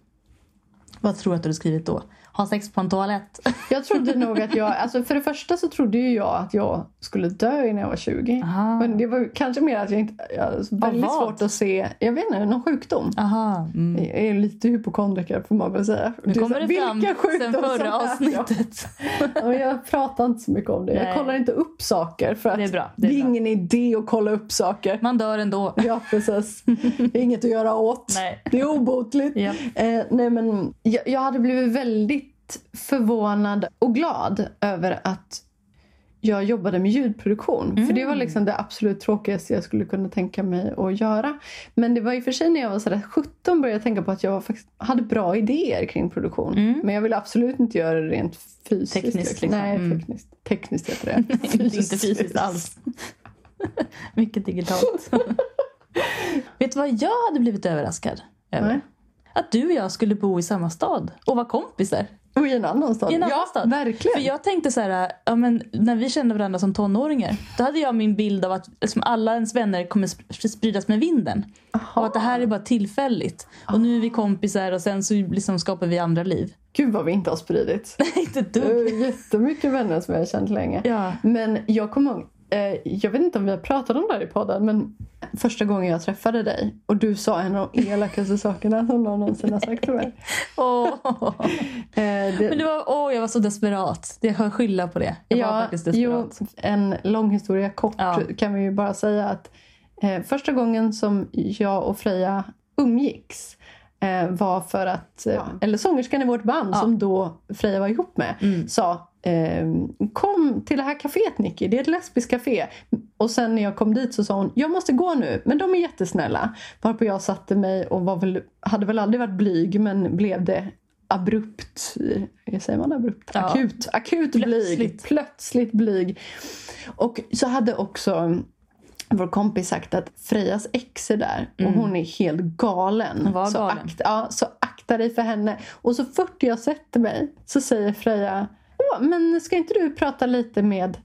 Vad tror du att du hade skrivit då? Ha sex på en toalett? Jag trodde nog att jag... Alltså för det första så trodde ju jag att jag skulle dö innan jag var 20. Aha. Men det var kanske mer att jag inte... Jag väldigt vad? svårt att se... Jag vet inte, någon sjukdom. Aha. Mm. Jag är lite hypokondriker får man väl säga. Nu är kommer så- det fram sen förra avsnittet. Ja, men jag pratar inte så mycket om det. Nej. Jag kollar inte upp saker. För att Det är bra, Det det är, är bra. ingen idé att kolla upp saker. Man dör ändå. Ja, precis. Det är inget att göra åt. Nej. Det är obotligt. Ja. Eh, nej, men jag, jag hade blivit väldigt förvånad och glad över att jag jobbade med ljudproduktion. För det var liksom det absolut tråkigaste jag skulle kunna tänka mig att göra. Men det var i och för sig när jag var sådär 17 började jag tänka på att jag faktiskt hade bra idéer kring produktion. Men jag ville absolut inte göra det rent fysiskt. Tekniskt, liksom. Nej, Mm. tekniskt. Tekniskt heter det. inte, inte fysiskt alls. Mycket digitalt. Vet du vad jag hade blivit överraskad över? Nej. Att du och jag skulle bo i samma stad och vara kompisar. Och i en annan stad. I en annan ja, stad. verkligen. För jag tänkte så här, ja, men när vi kände varandra som tonåringar, då hade jag min bild av att liksom, alla ens vänner kommer sp- spridas med vinden. Och att det här är bara tillfälligt. Och nu är vi kompisar och sen så liksom skapar vi andra liv. Gud vad vi inte har spridit. inte ett Det dugg. är jättemycket vänner som jag har känt länge. Ja. Men jag kommer ihåg, jag vet inte om vi har pratat om det här i podden, men första gången jag träffade dig och du sa en av de elakaste sakerna som någon någonsin har sagt till mig. Eh, det, Men det var, åh, jag var så desperat. Jag kan skylla på det. Jag var faktiskt jo, desperat. en lång historia kort Ja. kan vi ju bara säga att eh, första gången som jag och Freja umgicks eh, var för att, eh, eller sångerskan i vårt band Ja. som då Freja var ihop med Mm. sa eh, kom till det här kaféet Nicky, det är ett lesbiskt café. Och sen när jag kom dit så sa hon jag måste gå nu men de är jättesnälla. Varpå jag satte mig och var väl, hade väl aldrig varit blyg men blev det abrupt, eh, säger man abrupt? Ja. Akut, akut blyg. Plötsligt. Plötsligt blyg. Och så hade också vår kompis sagt att Frejas ex är där och hon är helt galen. Var så, galen. Akta, ja, så akta dig för henne. Och så fort jag sätter mig så säger Freja Ja, men ska inte du prata lite med...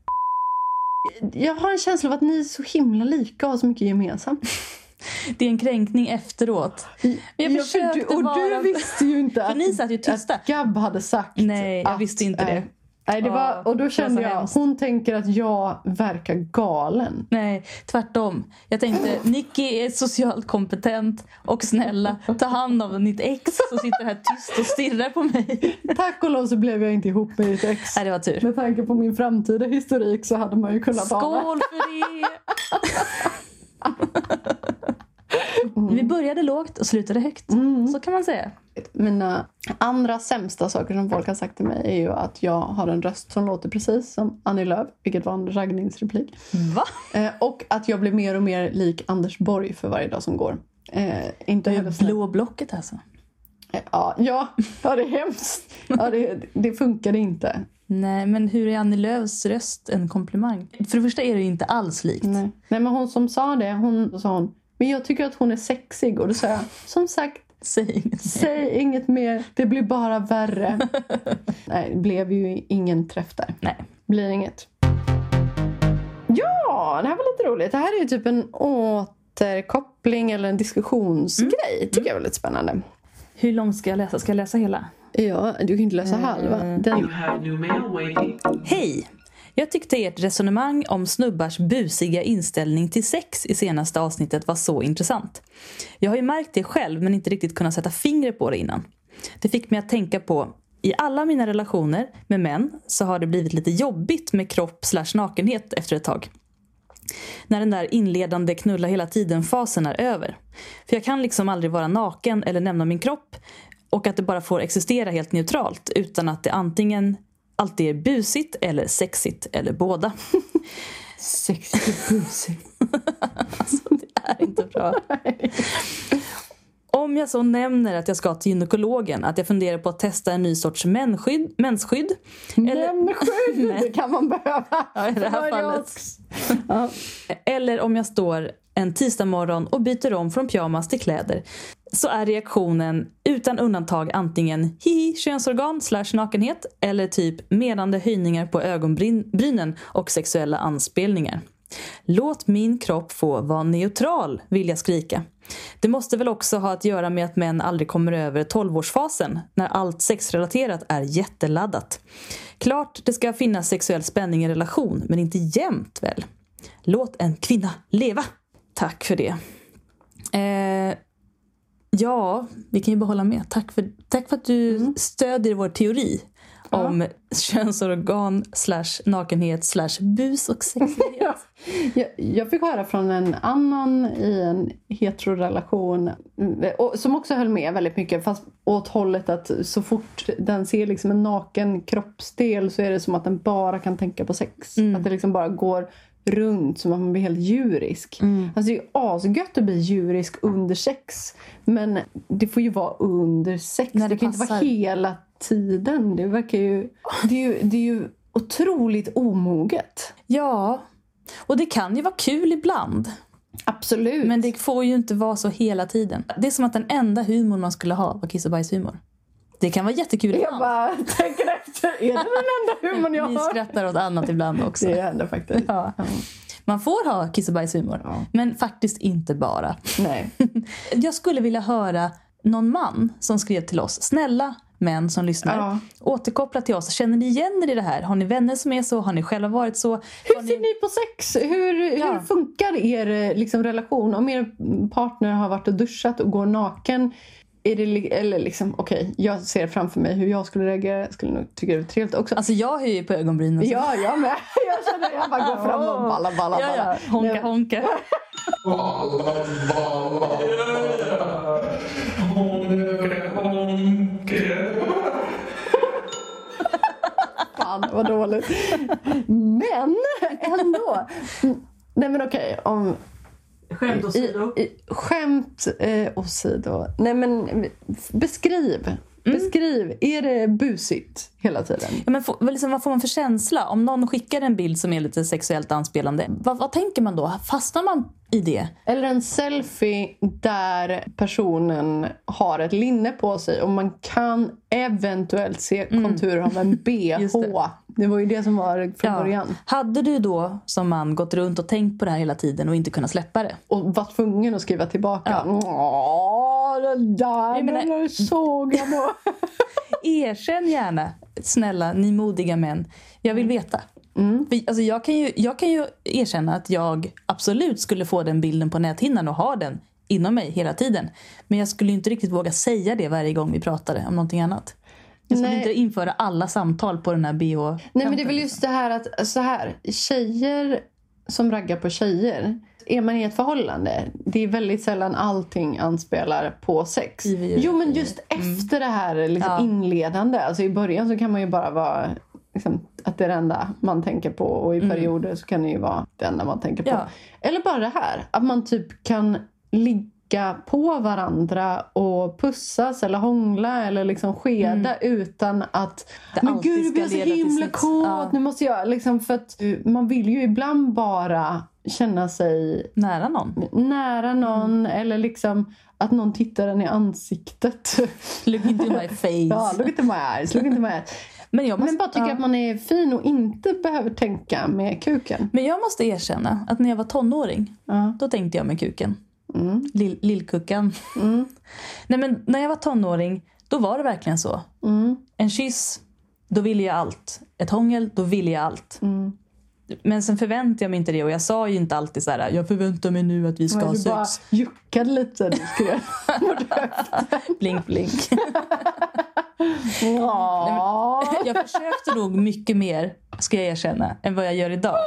Jag har en känsla av att ni är så himla lika och har så mycket gemensamt. Det är en kränkning efteråt. Jag Ja, du, och vara... du visste ju inte att, ni satt ju tysta. att Gab hade sagt Nej, jag att, visste inte det. Nej, det var, och då kände jag, hemskt. hon tänker att jag verkar galen. Nej, tvärtom. Jag tänkte, Nicky är socialt kompetent och snälla. Ta hand om ditt ex som sitter här tyst och stirrar på mig. Tack och lov så blev jag inte ihop med ditt ex. Nej, det var tur. Med tanke på min framtida historik så hade man ju kunnat ana. Skål för det! Vi började lågt och slutade högt. Så kan man säga. Mina andra sämsta saker som folk har sagt till mig är ju att jag har en röst som låter precis som Annie Lööf, vilket var en raggningsreplik. Va? Eh, och att jag blir mer och mer lik Anders Borg för varje dag som går. Eh, inte Det här blå blocket alltså. Eh, Ja, ja, ja, det är hemskt. Ja, det, det funkade inte. Nej, men hur är Annie Lööfs röst en komplimang? För det första är det inte alls likt. Nej. Nej, men hon som sa det, hon sa hon, men jag tycker att hon är sexig. Och då sa jag, som sagt, Säg inget. säg inget mer, det blir bara värre. Nej, det blev ju ingen träff där. Nej. Blir inget. Ja, det här var lite roligt. Det här är ju typ en återkoppling eller en diskussionsgrej. tycker jag var lite spännande. Hur långt ska jag läsa? Ska jag läsa hela? Ja, du kan inte läsa halva. You Den. Hej! Jag tyckte ert resonemang om snubbars busiga inställning till sex i senaste avsnittet var så intressant. Jag har ju märkt det själv men inte riktigt kunnat sätta fingret på det innan. Det fick mig att tänka på i alla mina relationer med män så har det blivit lite jobbigt med kropp slash nakenhet efter ett tag. När den där inledande knulla hela tiden-fasen är över. För jag kan liksom aldrig vara naken eller nämna min kropp och att det bara får existera helt neutralt utan att det antingen alltid är busigt eller sexigt eller båda. sexig busig. Alltså, det är inte bra. Om jag så nämner att jag ska till gynekologen, att jag funderar på att testa en ny sorts mensskydd, mensskydd eller, Mensskydd, det kan man behöva. Ja, i det här fallet. Ja. eller om jag står en tisdag morgon och byter om från pyjamas till kläder så är reaktionen utan undantag antingen hihi könsorgan slash nakenhet eller typ menande höjningar på ögonbrynen och sexuella anspelningar. Låt min kropp få vara neutral, vill jag skrika. Det måste väl också ha att göra med att män aldrig kommer över 12-årsfasen när allt sexrelaterat är jätteladdat. Klart det ska finnas sexuell spänning i en relation, men inte jämt väl? Låt en kvinna leva! Tack för det. Eh, ja, vi kan ju bara hålla med. Tack för, tack för att du stödjer vår teori om könsorgan slash nakenhet slash bus och sexualitet. Ja. Jag, jag fick höra från en annan i en heterorelation mm, och, som också höll med väldigt mycket fast åt hållet att så fort den ser liksom en naken kroppsdel så är det som att den bara kan tänka på sex. Att det liksom bara går runt som att man blir helt djurisk. Alltså det är ju asgött att bli djurisk under sex men det får ju vara under sex. När det det kan inte vara passar. hela tiden. Det verkar ju... Det är ju, det är ju otroligt omoget. Ja, och det kan ju vara kul ibland. Absolut. Men det får ju inte vara så hela tiden. Det är som att den enda humorn man skulle ha var kiss och bajshumor. Det kan vara jättekul Jag ibland. bara tänker efter. Är det den enda humorn jag Vi har? skrattar åt annat ibland också. Det händer faktiskt. Ja. Man får ha kiss och bajshumor, Ja. men faktiskt inte bara. Nej. Jag skulle vilja höra någon man som skrev till oss. Snälla män som lyssnar. Ja. Återkoppla till oss. Känner ni igen er i det här? Har ni vänner som är så? Har ni själva varit så? Hur Har ser ni på sex? Hur, Ja. hur funkar er eh, liksom, relation? Om er partner har varit och duschat och går naken är det, eller liksom, okej, jag ser framför mig hur jag skulle reagera. Jag skulle nog tycka det var trevligt också. Alltså jag höjer på ögonbrynen. Ja, jag med. Jag känner jag bara går fram och balla, balla, Ja, balla. ja. Honka, Nej, honka. Fan, vad dåligt. Men ändå. Nej men okej, om... Skämt åsido. I, i, skämt eh, åsido. Nej men beskriv. Beskriv. Är det busigt hela tiden? Ja, men få, vad liksom, vad får man för känsla? Om någon skickar en bild som är lite sexuellt anspelande, vad, vad tänker man då? Fastnar man i det. Eller en selfie där personen har ett linne på sig och man kan eventuellt se konturer av en bh. Mm. Det. det. var ju det som var från början. Hade du då som man gått runt och tänkt på det här hela tiden och inte kunnat släppa det? Och var tvungen att skriva tillbaka. Ja. Åh, den där, Jag menar- såg jag nog. Erkänn gärna, snälla ni modiga män. Jag vill veta. För, alltså, jag, kan ju, jag kan ju erkänna att jag absolut skulle få den bilden på näthinnan och ha den inom mig hela tiden. Men jag skulle inte riktigt våga säga det varje gång vi pratade om någonting annat. Jag skulle Nej. inte införa alla samtal på den här bh Nej men det är väl just det här att så här, tjejer som raggar på tjejer. Är man i ett förhållande, det är väldigt sällan allting anspelar på sex. Jo men just efter det här liksom Ja. inledande. Alltså i början så kan man ju bara vara liksom, att det är det enda man tänker på. Och i perioder så kan det ju vara det enda man tänker på. Ja. Eller bara det här, att man typ kan ligga på varandra och pussas eller hångla eller liksom skeda utan att Det men gud, jag är så himla sex." kåt, Ja. nu måste jag liksom för att man vill ju ibland bara känna sig nära någon. nära någon Mm. eller liksom att någon tittar en i ansiktet. Look into my face. ja, look into my eyes, look into my eyes. Men, jag måste, Men bara tycka ja. att man är fin och inte behöver tänka med kuken. men jag måste erkänna att när jag var tonåring, Ja. då tänkte jag med kuken. Mm. Lill, lillkuckan. Mm. Nej, men när jag var tonåring, då var det verkligen så. Mm. En kyss, då ville jag allt. Ett hångel, då ville jag allt. Mm. Men sen förväntade jag mig inte det och jag sa ju inte alltid så här. jag förväntar mig nu att vi ska ha du bara sex. juckade lite. Du. Blink, blink. Ja. jag försökte nog mycket mer, ska jag erkänna, än vad jag gör idag.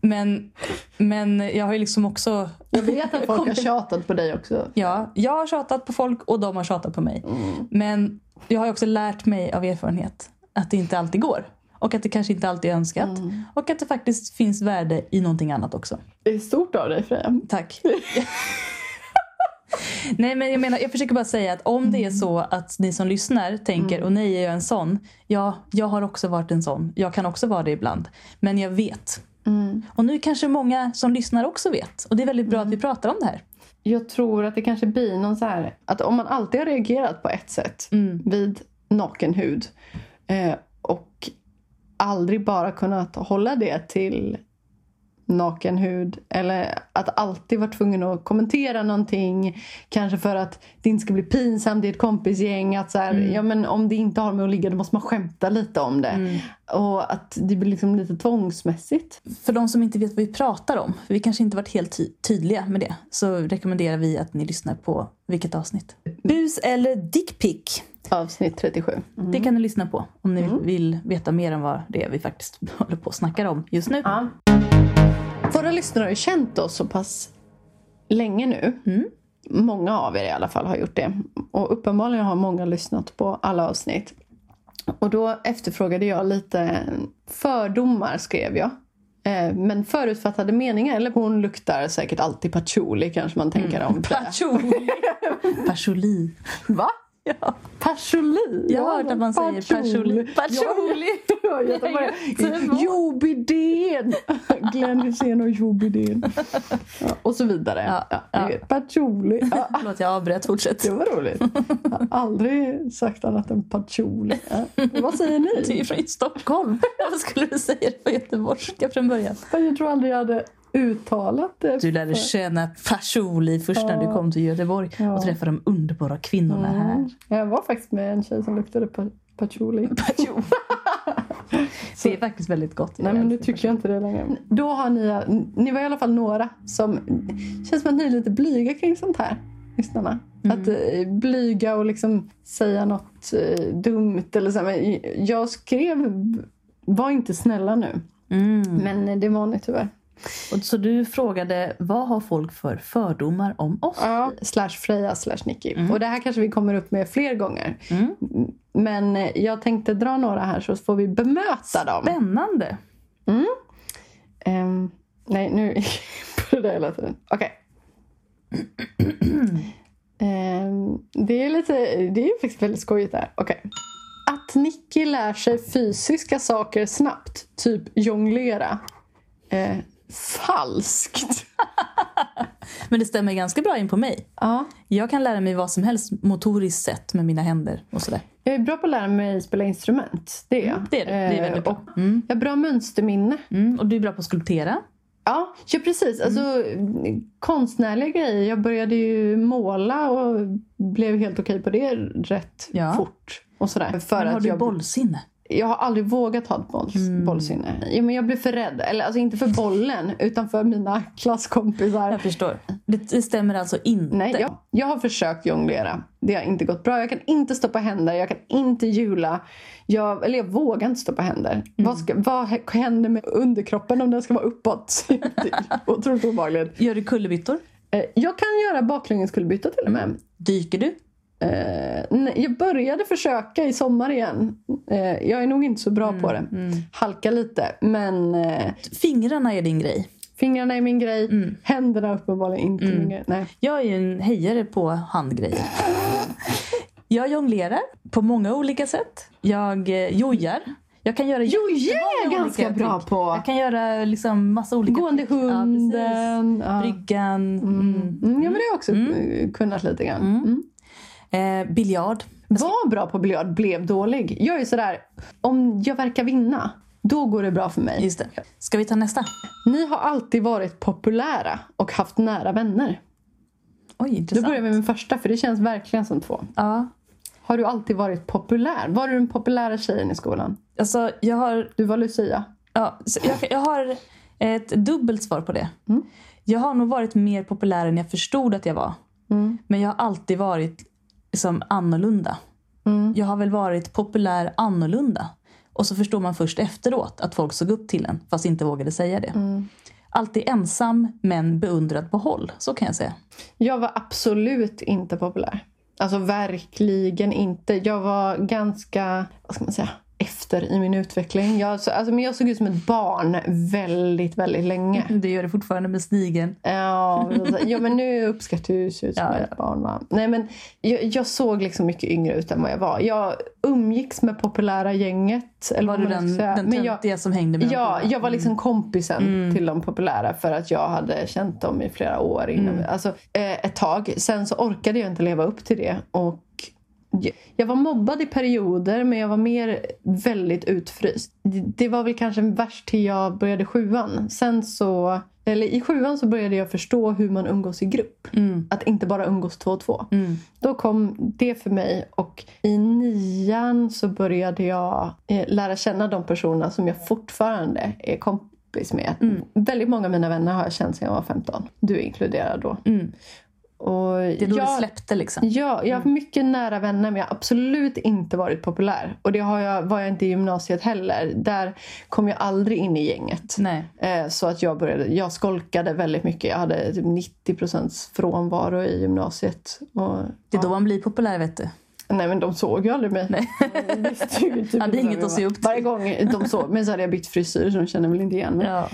Men, men jag har ju liksom också... Jag vet att folk har tjatat på dig också. Ja, jag har tjatat på folk och de har tjatat på mig. Men jag har också lärt mig av erfarenhet att det inte alltid går. Och att det kanske inte alltid är önskat. Och att det faktiskt finns värde i någonting annat också. Det är stort av dig Freja. Tack. Nej men jag menar, jag försöker bara säga att om det är så att ni som lyssnar tänker och nej är jag en sån. Ja, jag har också varit en sån. Jag kan också vara det ibland. Men jag vet. Och nu kanske många som lyssnar också vet. Och det är väldigt bra att vi pratar om det här. Jag tror att det kanske blir någon så här... Att om man alltid har reagerat på ett sätt Mm. vid naken hud eh, och aldrig bara kunnat hålla det till naken hud eller att alltid vara tvungen att kommentera någonting kanske för att det inte ska bli pinsamt i ett kompisgäng att så här, Mm. ja, men om det inte har med att ligga då måste man skämta lite om det Mm. och att det blir liksom lite tvångsmässigt För de som inte vet vad vi pratar om, för vi kanske inte varit helt ty- tydliga med det, så rekommenderar vi att ni lyssnar på vilket avsnitt? Bus eller dickpic? avsnitt 37 Det kan ni lyssna på om ni vill veta mer än vad det är vi faktiskt håller på och snackar om just nu. Ja. Våra lyssnare har ju känt oss så pass länge nu. Många av er i alla fall har gjort det. Och uppenbarligen har många lyssnat på alla avsnitt. Och då efterfrågade jag lite fördomar, skrev jag. Eh, Men förutfattade meningar, eller hon luktar säkert alltid patchouli kanske man tänker om. Patchouli. Patchouli. Va? Ja. Patchouli? Jag har hört att man säger. Ja, Göteborg. Jobidén! Glenn Hysén och Jobidén. Ja, och så vidare. Ja, Ja, ja. ni Patchouli. Ja, Förlåt, jag avbröt. Fortsätt. det var roligt. Jag har aldrig sagt annat än patchouli. Vad säger Du är ni? från Stockholm. Varför skulle du säga det på göteborgska från början? Jag tror aldrig jag hade uttalat det. Du lärde känna patchouli först när du kom till Göteborg Ja. och träffade de underbara kvinnorna här. Mm. Jag var faktiskt med en tjej som luktade pa- patchouli. Patchouli. Det är faktiskt väldigt gott. Nej men nu tycker jag inte det längre. Då har ni, ni var i alla fall några som känns som att ni är lite blyga kring sånt här. Lyssnarna. Att eh, blyga och liksom säga något eh, dumt eller så. Men jag skrev var inte snälla nu. Mm. Men det var ni tyvärr. Och så du frågade vad har folk för fördomar om oss? Ja, slash Freja slash Nicky. Och det här kanske vi kommer upp med fler gånger. Mm. Men jag tänkte dra några här så får vi bemöta dem. Spännande. Ehm, nej, nu på det där hela tiden. Okej. Ehm, det är lite, det är faktiskt väldigt skojigt där. Okej. Att Nicky lär sig fysiska saker snabbt, typ jonglera. Eh, falskt. Men det stämmer ganska bra in på mig. Ja. Jag kan lära mig vad som helst motoriskt sett med mina händer och sådär. Jag är bra på att lära mig spela instrument. Det är jag. Det är du. Det är väldigt bra. Och jag har bra mönsterminne. Mm, och du är bra på att skulptera. Ja, ja precis. Alltså, Konstnärliga grejer. Jag började ju måla och blev helt okej på det rätt Ja. fort. Och sådär. För Men har att du jag, bollsinne? Jag har aldrig vågat ha ett bolls, Mm. bollsinne. Ja, men jag blev för rädd. Eller, alltså, inte för bollen, utan för mina klasskompisar. Jag förstår. Det, stämmer alltså inte. Nej, jag, jag har försökt jonglera. Det har inte gått bra. Jag kan inte stoppa händer, jag kan inte hjula. Jag, eller jag vågar inte stoppa händer. Mm. Vad, ska, vad händer med underkroppen om den ska vara uppåt? Otroligt obehagligt. Gör du kullerbyttor? Eh, Jag kan göra baklängeskullerbytta till och med. Dyker du? Eh, jag började försöka i sommar igen. Eh, jag är nog inte så bra på det. Halka lite. Men eh, Fingrarna är din grej. fingrarna är min grej. Mm. Händerna uppenbarligen inte min grej. Nej. Jag är ju en hejare på handgrejer. Jag jonglerar på många olika sätt. Jag jojar. Jag kan göra Jo, jag är ganska bra trick. på. Jag kan göra liksom massa olika Gående trick. Ja, hunden. Ja, Bryggan. Mm. Mm, ja men det har jag också eh, kunnat lite grann. Eh, biljard. Var bra på biljard, blev dålig. Jag är sådär, om jag verkar vinna, då går det bra för mig. Just det. Ska vi ta nästa? Ni har alltid varit populära och haft nära vänner. Oj, Då intressant. börjar vi med första, för det känns verkligen som två. Ja. Har du alltid varit populär? Var du den populära tjejen i skolan? Alltså, jag har, Du var Lucia. ja, jag, jag har ett dubbelt svar på det. Mm. Jag har nog varit mer populär än jag förstod att jag var. Mm. Men jag har alltid varit liksom annorlunda. Mm. Jag har väl varit populär annorlunda. Och så förstår man först efteråt att folk såg upp till en fast inte vågade säga det. Mm. Alltid ensam men beundrad på håll. Så kan jag säga. Jag var absolut inte populär. Alltså verkligen inte. Jag var ganska, vad ska man säga, efter i min utveckling. Jag, så- alltså, men jag såg ut som ett barn väldigt, väldigt länge. Det gör det fortfarande med snigeln. Ja, ja men nu uppskattar jag ju se ut som Ja, ett barn. Va? Nej, men jag, jag såg liksom mycket yngre ut än vad jag var. Jag umgicks med populära gänget. Eller Var du den, den men jag, som hängde med Ja, jag var liksom kompisen till de populära för att jag hade känt dem i flera år. Innan, Alltså, eh, ett tag. Sen så orkade jag inte leva upp till det. Och jag- var mobbad i perioder men jag var mer väldigt utfryst. Det- var väl kanske värst till jag började sjuan. Sen så, eller I sjuan så började jag förstå hur man umgås i grupp. Mm. Att inte bara umgås två och två. Mm. Då kom det för mig och i nian så började jag eh, lära känna de personer som jag fortfarande är kompis med. Mm. Väldigt många av mina vänner har jag känt sedan jag var 15. Du inkluderad då. Mm. Och Det är då jag, det släppte liksom. Ja, jag har mycket nära vänner men jag har absolut inte varit populär. Och det har jag, var jag inte i gymnasiet heller. Där kom jag aldrig in i gänget. Eh, Så att jag började, jag skolkade väldigt mycket. Jag hade typ 90% frånvaro i gymnasiet. Och, Det är då man blir populär vet du. Nej men de såg ju aldrig mig. Nej. Ju typ Hade inget att se upp till. Varje gång de såg mig så hade jag bytt frisyr så de kände väl inte igen mig. Ja.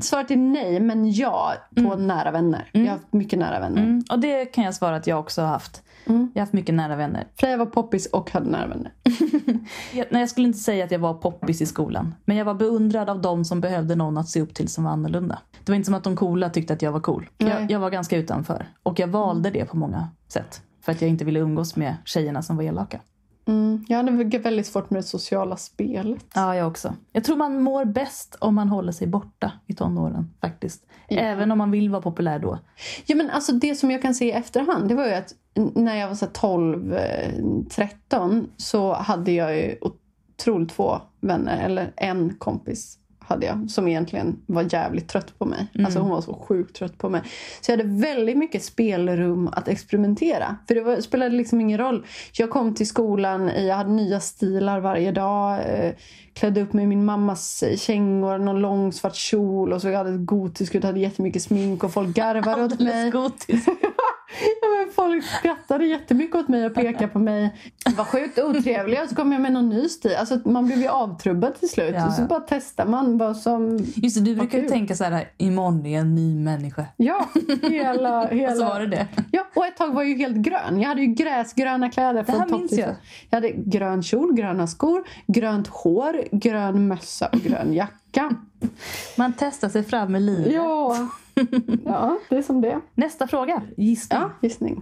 Svaret är nej, men ja på nära vänner. Jag har haft mycket nära vänner. Mm. Och det kan jag svara att jag också har haft. Mm. Jag har haft mycket nära vänner. Freja var poppis och hade nära vänner. Jag, nej, jag skulle inte säga att jag var poppis i skolan. Men jag var beundrad av de som behövde någon att se upp till som var annorlunda. Det var inte som att de coola tyckte att jag var cool. Jag, jag var ganska utanför. Och jag valde det på många sätt. För att jag inte ville umgås med tjejerna som var elaka. Mm. Jag hade väldigt svårt med det sociala spelet. Ja, jag också. Jag tror man mår bäst om man håller sig borta i tonåren faktiskt. Även om man vill vara populär då. Ja, men alltså det som jag kan se i efterhand det var ju att när jag var så här 12, eh, 13 så hade jag ju otroligt få vänner, eller en kompis hade jag som egentligen var jävligt trött på mig. Alltså hon var så sjukt trött på mig. Så jag hade väldigt mycket spelrum att experimentera. För det var, spelade liksom ingen roll. Jag kom till skolan, jag hade nya stilar varje dag. Eh, klädde upp mig i min mammas kängor, någon lång svart kjol och så jag hade gotisk ut, hade jättemycket smink och folk garvade åt mig. Gotis. Ja, men folk skrattade jättemycket åt mig och pekade på mig. Var sjukt otrevliga. Så kom jag med någon ny stil. Alltså, man blev ju avtrubbad till slut. Ja, Och så ja. bara testar man vad som... Just det, du brukar ju tänka så här, imorgon är jag en ny människa. Ja, hela... hela... Och så var det det. Ja, och ett tag var jag ju helt grön. Jag hade ju gräsgröna kläder Det här från minns jag. Jag hade grön kjol, gröna skor, grönt hår, grön mössa och grön jacka. Man testar sig fram med livet. Ja, ja det är som det. Nästa fråga. Gissning. Ja, gissning.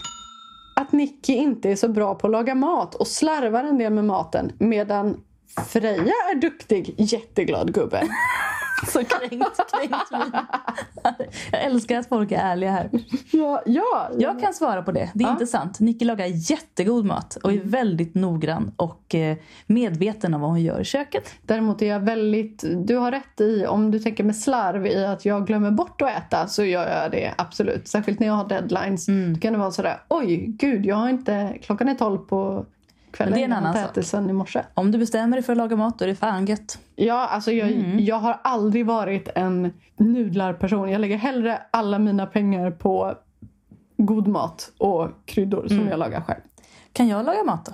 Att Nicky inte är så bra på att laga mat och slarvar en del med maten medan Freja är duktig, jätteglad gubbe. Så kränkt, kränkt min. Jag älskar att folk är ärliga här. Ja, ja. Jag kan svara på det. Det är Ja. inte sant. Nicky lagar jättegod mat och är väldigt noggrann och eh, medveten om vad hon gör i köket. Däremot är jag väldigt... Du har rätt i, om du tänker med slarv i att jag glömmer bort att äta så gör jag det absolut. Särskilt när jag har deadlines. Mm. Då kan det vara sådär, oj gud, jag har inte... Klockan är tolv på kvällen. Men det är en annan inte ätit sen i morse. Om du bestämmer dig för att laga mat då är det fan gött. Ja, alltså jag, Mm. jag har aldrig varit en nudlarperson. Jag lägger hellre alla mina pengar på god mat och kryddor Mm. som jag lagar själv. Kan jag laga mat då?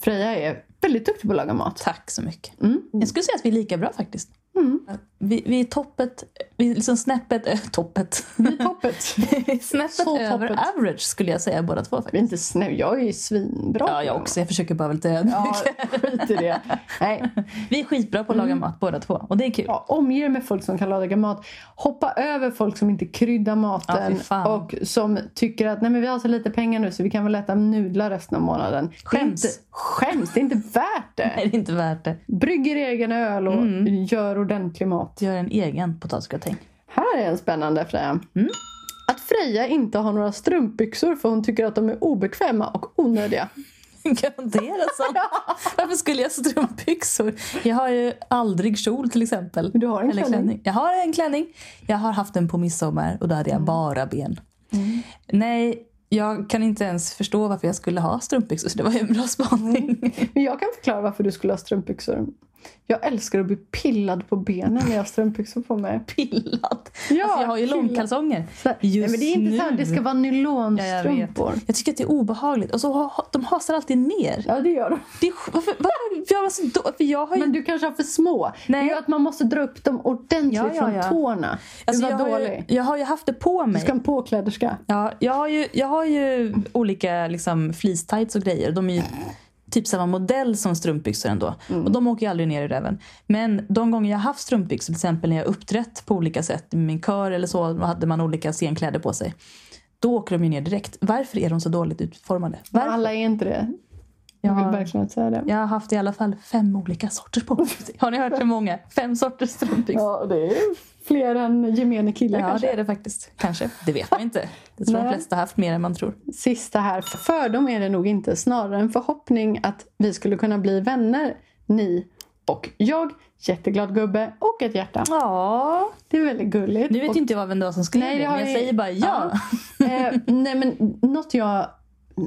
Freja är väldigt duktig på att laga mat. Tack så mycket. Mm. Jag skulle säga att vi är lika bra faktiskt. Mm. Vi, vi är toppet, vi är liksom snäppet, äh, toppet. Vi är toppet. snäppet Så över toppet. average skulle jag säga båda två faktiskt. Vi är inte snäll. Jag är ju svinbra. Ja, jag också. Jag försöker bara vara lite ödmjuk. Ja, skit i det. Nej. Vi är skitbra på att laga mat båda två och det är kul. Ja, omge med folk som kan laga mat. Hoppa över folk som inte kryddar Ja, maten fan. och som tycker att Nej, men vi har så lite pengar nu så vi kan väl äta nudlar resten av månaden. Det Skäms. Inte, skäms! Det är inte värt det. Nej, det är inte värt det. Brygg er egen öl och Mm. gör ordentlig mat. Gör en egen potatisgratäng. Här är en spännande Freja. Mm. Att Freja inte har några strumpbyxor för hon tycker att de är obekväma och onödiga. Garanterat sant. Varför skulle jag ha strumpbyxor? Jag har ju aldrig kjol till exempel. Du har en Eller klänning. Jag har en klänning. Jag har haft den på midsommar och då hade Mm. jag bara ben. Nej, jag kan inte ens förstå varför jag skulle ha strumpbyxor så det var ju en bra spaning. Men jag kan förklara varför du skulle ha strumpbyxor. Jag älskar att bli pillad på benen när jag har strumpbyxor på mig. Pillad. Ja, alltså jag har ju pillad. långkalsonger. Så, nej, Just men det är inte så här, nu. det ska vara Ja, jag, nylonstrumpor. jag tycker att det är obehagligt. Och så har, de hasar alltid ner. Ja, det gör de. Det är, varför, varför gör man så då? För jag har ju Men du kanske har för små. Nej. Det är att man måste dra upp dem ordentligt Ja, ja, från ja. tårna. Alltså, du jag, var har ju, dålig. jag har ju haft det på Du mig. ska ha en påkläderska. Ja, jag har ju, jag har ju olika liksom, fleece-tights och grejer. De är ju typ samma modell som strumpbyxor ändå. Och de åker ju aldrig ner i röven. Men de gånger jag har haft strumpbyxor, till exempel när jag uppträtt på olika sätt, med min kör eller så, då hade man olika scenkläder på sig. Då åker de ju ner direkt. Varför är de så dåligt utformade? Varför? Alla är inte det. Jag Jag vill verkligen inte säga det. jag har haft i alla fall fem olika sorters på mig. Har ni hört hur många? Fem sorters strumpbyxor. Ja, det är fler än gemene kille Ja, kanske. det är det faktiskt. Kanske. Det vet man inte. Det tror de Nej. flesta har haft mer än man tror. Sista här. Fördom är det nog inte. Snarare en förhoppning att vi skulle kunna bli vänner. Ni och jag. Jätteglad gubbe och ett hjärta. Ja. Det är väldigt gulligt. Nu vet och, inte jag vem det var som skrev Nej, det, men jag vi- säger bara ja. eh, nej, men något jag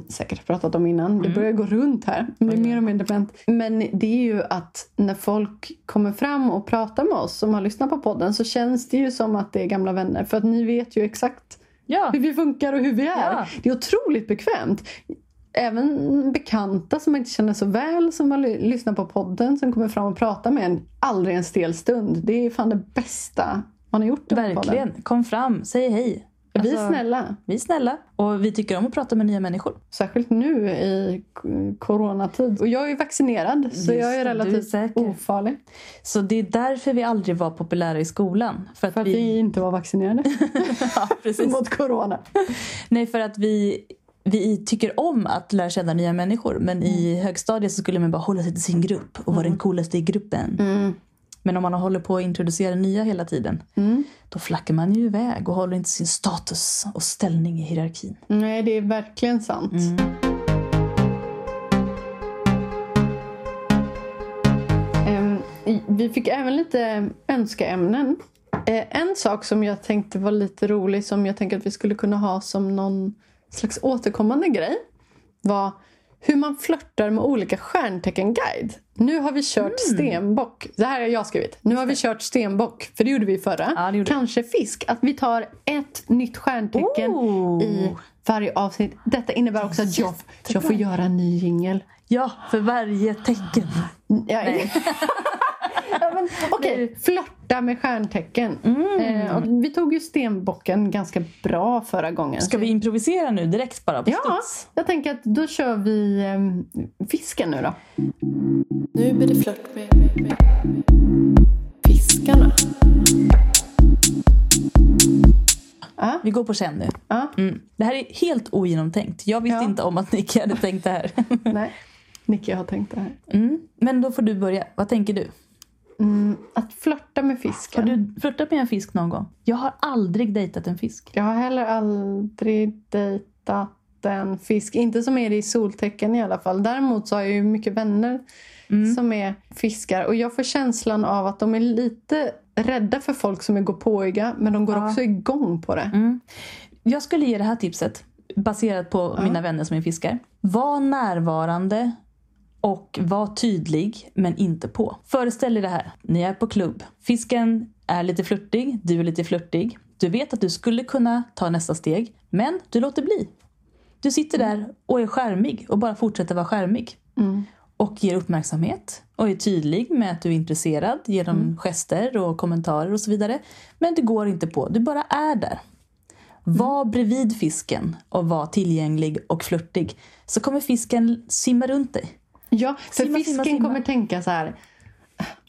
säkert pratat om innan. Mm. Det börjar gå runt här. Det blir mer och mer dement. Men det är ju att när folk kommer fram och pratar med oss som har lyssnat på podden så känns det ju som att det är gamla vänner. För att ni vet ju exakt Ja. hur vi funkar och hur vi är. Ja. Det är otroligt bekvämt. Även bekanta som man inte känner så väl som har ly- lyssnat på podden som kommer fram och pratar med en. Aldrig en stel stund. Det är fan det bästa man har gjort här podden. Verkligen. Kom fram, säg hej. Vi är Alltså, snälla. Vi är snälla. Och vi tycker om att prata med nya människor. Särskilt nu i coronatid. Och jag är vaccinerad så Just jag är är relativt säker. ofarlig. Så det är därför vi aldrig var populära i skolan. För att, För att vi inte var vaccinerade ja, precis. mot corona. Nej, för att vi, vi tycker om att lära känna nya människor. Men i högstadiet så skulle man bara hålla sig till sin grupp och vara den coolaste i gruppen. Men om man håller på att introducera nya hela tiden, då flackar man ju iväg och håller inte sin status och ställning i hierarkin. Nej, det är verkligen sant. Ehm, Vi fick även lite önskeämnen. Eh, En sak som jag tänkte var lite rolig som jag tänker att vi skulle kunna ha som någon slags återkommande grej var hur man flörtar med olika stjärntecken-guide. Nu har vi kört Mm. stenbock. Det här har jag skrivit. Nu har vi kört stenbock, för det gjorde vi förra. Ja, det gjorde. Kanske fisk. Att vi tar ett nytt stjärntecken Oh. i varje avsnitt. Detta innebär också att jag, jag får göra en ny jingel. Ja, för varje tecken. Ja, ja, Okej, flörta med stjärntecken. Mm. Eh, och vi tog ju stenbocken ganska bra förra gången. Ska vi improvisera nu direkt bara på Ja, studs? jag tänker att då kör vi eh, fisken nu då. Nu blir det flört med, med, med fiskarna. Ja, Vi går på känn nu. ja, Mm. Det här är helt ogenomtänkt. Jag visste Ja. inte om att Nicky hade tänkt det här. nej. Nicky har tänkt det här. Mm. Men då får du börja. Vad tänker du? Mm, att flörta med Har fisken. du flörtat med en fisk någon gång? Jag har aldrig dejtat en fisk. Jag har heller aldrig dejtat en fisk. Inte som är det i soltecken i alla fall. Däremot så har jag ju mycket vänner Mm. som är fiskar. Och jag får känslan av att de är lite rädda för folk som är gåpåiga. Men de går Ja. också igång på det. Mm. Jag skulle ge det här tipset baserat på mina vänner som är fiskar. Var närvarande och var tydlig men inte på. Föreställ dig det här. Ni är på klubb. Fisken är lite flörtig, du är lite flörtig. Du vet att du skulle kunna ta nästa steg, men du låter bli. Du sitter där och är skärmig och bara fortsätter vara skärmig. Mm. Och ger uppmärksamhet och är tydlig med att du är intresserad genom gester och kommentarer och så vidare. Men det går inte på, du bara är där. Var bredvid fisken och var tillgänglig och flörtig. Så kommer fisken simma runt dig. Ja, för Simma, fisken simma, simma. kommer tänka så här.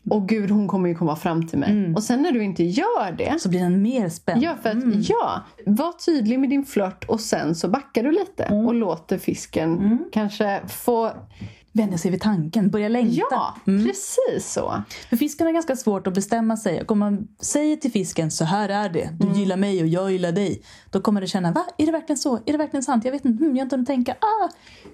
Åh gud, hon kommer ju komma fram till mig. Mm. Och sen när du inte gör det. Så blir den mer spänd. Ja, för att, Mm. ja, var tydlig med din flört och sen så backar du lite Mm. och låter fisken kanske få... Vänja sig vid tanken, börja längta. Ja, Mm. precis så. För fisken har ganska svårt att bestämma sig. Och om man säger till fisken så här är det, du Mm. gillar mig och jag gillar dig. Då kommer det känna, va? Är det verkligen så? Är det verkligen sant? Jag vet inte, hmm, jag har inte hunnit tänka. Ah!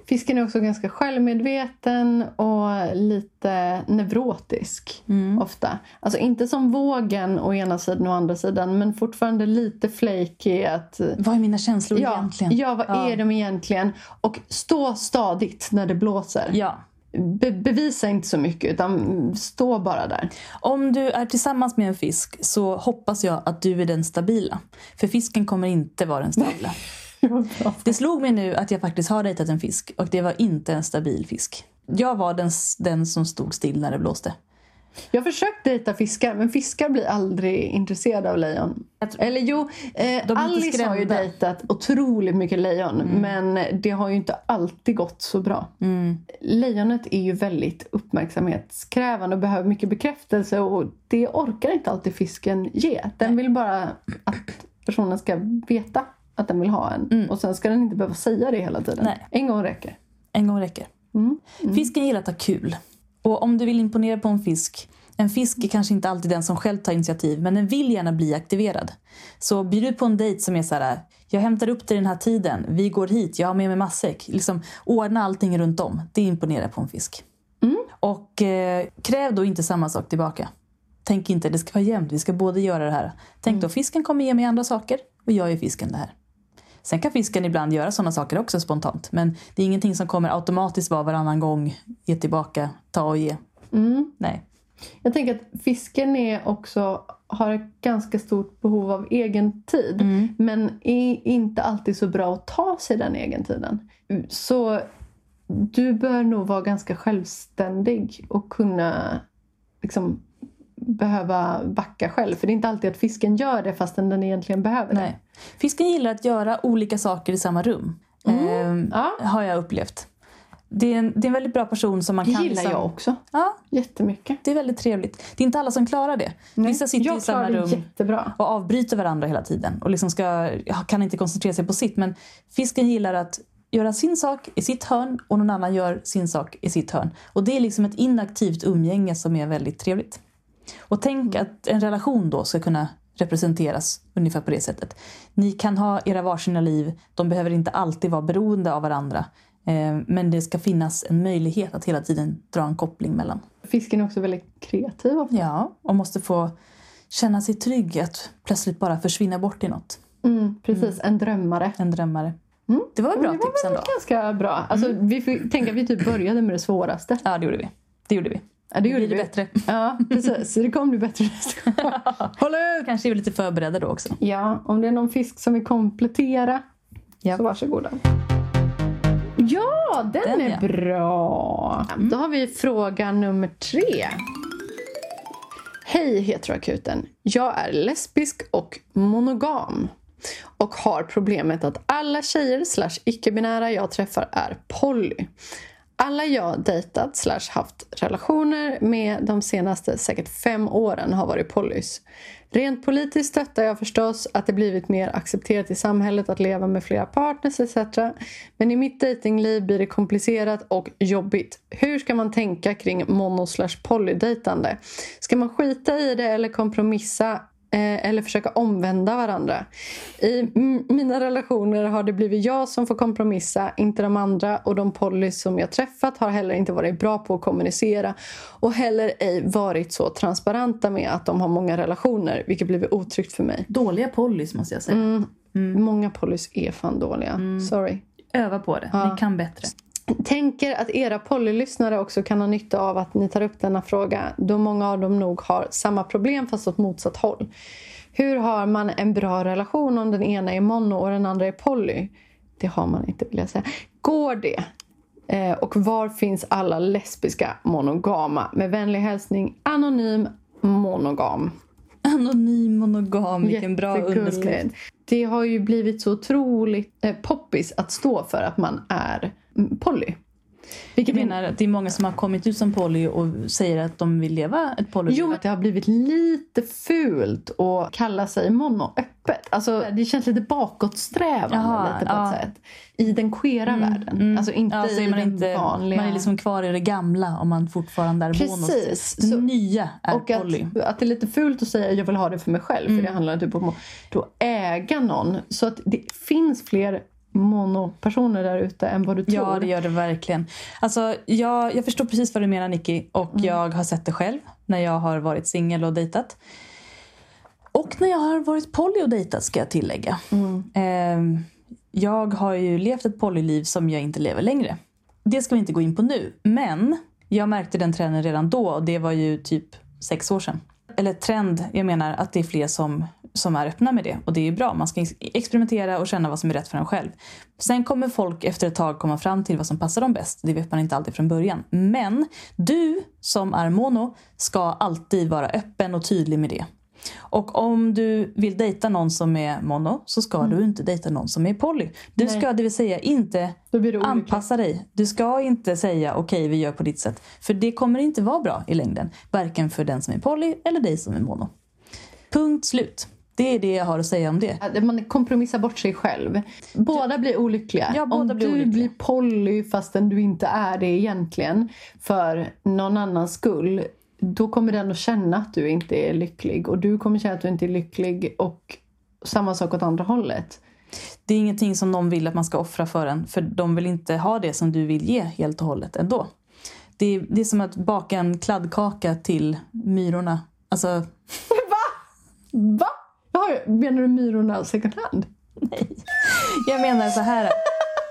Fisken är också ganska självmedveten och lite neurotisk Mm. ofta. Alltså inte som vågen å ena sidan och å andra sidan men fortfarande lite flaky att Vad är mina känslor Ja, egentligen? ja, vad Ja. är de egentligen? Och stå stadigt när det blåser. Ja. Be- bevisa inte så mycket utan stå bara där. Om du är tillsammans med en fisk så hoppas jag att du är den stabila. För fisken kommer inte vara den stabila. Det slog mig nu att jag faktiskt har dejtat en fisk och det var inte en stabil fisk. Jag var den, den som stod still när det blåste. Jag har försökt dejta fiskar men fiskar blir aldrig intresserade av lejon. Eller jo, eh, Alice har ju. Mm. dejtat otroligt mycket lejon men det har ju inte alltid gått så bra. Lejonet är ju väldigt uppmärksamhetskrävande och behöver mycket bekräftelse och det orkar inte alltid fisken ge. Den vill bara att personen ska veta att den vill ha en och sen ska den inte behöva säga det hela tiden. Mm. Nej. En gång räcker. En gång räcker. Mm. Fisken gillar att ha kul. Och om du vill imponera på en fisk, en fisk är kanske inte alltid den som själv tar initiativ, men den vill gärna bli aktiverad. Så bjud ut på en dejt som är så här, jag hämtar upp dig den här tiden, vi går hit, jag har med mig matsäck. Liksom, ordna allting runt om. Det imponerar på en fisk. Och eh, kräv då inte samma sak tillbaka. Tänk inte det ska vara jämnt, vi ska båda göra det här. Tänk då, fisken kommer ge mig andra saker och jag ger fisken det här. Sen kan fisken ibland göra sådana saker också spontant. Men det är ingenting som kommer automatiskt vara varannan gång. Ge tillbaka, ta och ge. Mm. Nej. Jag tänker att fisken är också, har ett ganska stort behov av egen tid. Men är inte alltid så bra att ta sig den egen tiden. Så du bör nog vara ganska självständig och kunna liksom behöva backa själv. För det är inte alltid att fisken gör det fastän den egentligen behöver det. Nej. Fisken gillar att göra olika saker i samma rum. Ehm, Ja. Har jag upplevt. Det är, en, det är en väldigt bra person som man Det kan... gillar liksom- jag också. Ja, Jättemycket. det är väldigt trevligt. Det är inte alla som klarar det. Vissa sitter jag i samma det rum jättebra. och avbryter varandra hela tiden och liksom ska, kan inte koncentrera sig på sitt. Men fisken gillar att göra sin sak i sitt hörn och någon annan gör sin sak i sitt hörn. Och det är liksom ett inaktivt umgänge som är väldigt trevligt. Och tänk att en relation då ska kunna representeras ungefär på det sättet. Ni kan ha era varsina liv, de behöver inte alltid vara beroende av varandra. Eh, Men det ska finnas en möjlighet att hela tiden dra en koppling mellan. Fisken är också väldigt kreativ. ofta. Ja, och måste få känna sig trygg att plötsligt bara försvinna bort i något. Mm, precis, en drömmare. En drömmare. Det var ett bra Men det var tips väl ändå. ganska bra. Alltså, vi får tänka att vi typ började med det svåraste. Ja, det gjorde vi. Det gjorde vi. Ja, det gjorde Blir det bättre? Ja, precis. Så det kommer bli bättre nästa gång. Håll ut! Kanske är vi lite förberedda då också. Ja, om det är någon fisk som vill komplettera Ja. så varsågoda. Ja, den, Den, är ja. Mm. bra. Då har vi fråga nummer tre. Hej heteroakuten. Jag är lesbisk och monogam. Och har problemet att alla tjejer slash icke-binära jag träffar är poly. Alla jag dejtat slash haft relationer med de senaste säkert fem åren har varit polys. Rent politiskt stöttar jag förstås att det blivit mer accepterat i samhället att leva med flera partners etc. Men i mitt datingliv blir det komplicerat och jobbigt. Hur ska man tänka kring mono slash polydejtande? Ska man skita i det eller kompromissa eller försöka omvända varandra. I mina relationer har det blivit jag som får kompromissa, inte de andra. Och de polys som jag träffat har heller inte varit bra på att kommunicera och heller ej varit så transparenta med att de har många relationer, vilket blivit otryggt för mig. Dåliga pollys måste jag säga. Mm. Många polys är fan dåliga. Sorry. Öva på det. Ni kan bättre. Tänker att era polylyssnare också kan ha nytta av att ni tar upp denna fråga då många av dem nog har samma problem fast åt motsatt håll. Hur har man en bra relation om den ena är mono och den andra är poly? Det har man inte vill jag säga. Går det? Eh, och var finns alla lesbiska monogama? Med vänlig hälsning Anonym Monogam. Anonym monogam, vilken bra underskrift. Det har ju blivit så otroligt eh, poppis att stå för att man är poly. Vilket Jag menar att det är många som har kommit ut som poly och säger att de vill leva ett polyliv. Jo, men det har blivit lite fult att kalla sig mono öppet. Alltså, det känns lite bakåtsträvande Jaha, lite på ja. ett sätt. I den queera världen. Alltså inte ja, i man, den inte, vanliga. man är liksom kvar i det gamla om man fortfarande är. Precis. Det Så- nya är och att, poly. att det är lite fult att säga jag vill ha det för mig själv. Mm. För det handlar typ om att då äga någon. Så att det finns fler monopersoner där ute än vad du tror. Ja, det gör det verkligen. Alltså, jag, jag förstår precis vad du menar, Nicky. Och Mm. jag har sett det själv när jag har varit singel och dejtat. Och när jag har varit poly och dejtat, ska jag tillägga. Mm. Ehm, jag har ju levt ett polyliv som jag inte lever längre. Det ska vi inte gå in på nu. Men jag märkte den trenden redan då och det var ju typ sex år sedan. Eller trend, jag menar att det är fler som, som är öppna med det. Och det är bra, man ska ex- experimentera och känna vad som är rätt för en själv. Sen kommer folk efter ett tag komma fram till vad som passar dem bäst. Det vet man inte alltid från början. Men du som är mono ska alltid vara öppen och tydlig med det. Och om du vill dejta någon som är mono så ska du inte dejta någon som är poly. Du Nej. ska det vill säga inte anpassa dig. Du ska inte säga okej vi gör på ditt sätt. För det kommer inte vara bra i längden. Varken för den som är poly eller dig som är mono. Punkt slut. Det är det jag har att säga om det. Man kompromissar bort sig själv. Båda blir olyckliga. Ja, båda Om blir du olyckliga. blir poly fastän du inte är det egentligen för någon annans skull då kommer den att känna att du inte är lycklig och du kommer känna att du inte är lycklig och samma sak åt andra hållet. Det är ingenting som någon vill att man ska offra för en. För de vill inte ha det som du vill ge helt och hållet ändå. Det är, det är som att baka en kladdkaka till myrorna. Alltså, Va? Jaha, menar du myrorna second hand? jag menar så här.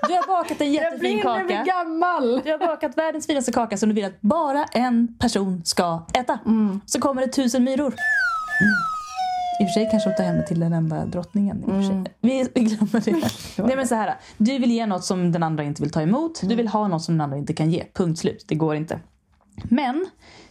Du har bakat en jättefin Jag blir kaka. gammal! Du har bakat världens finaste kaka som du vill att bara en person ska äta. Så kommer det tusen myror. Mm. I och för sig kanske de tar hem det till den enda drottningen. Sig. Vi, glömmer det. Nej, men så här, du vill ge något som den andra inte vill ta emot. Du vill ha något som den andra inte kan ge. Punkt slut. Det går inte. Men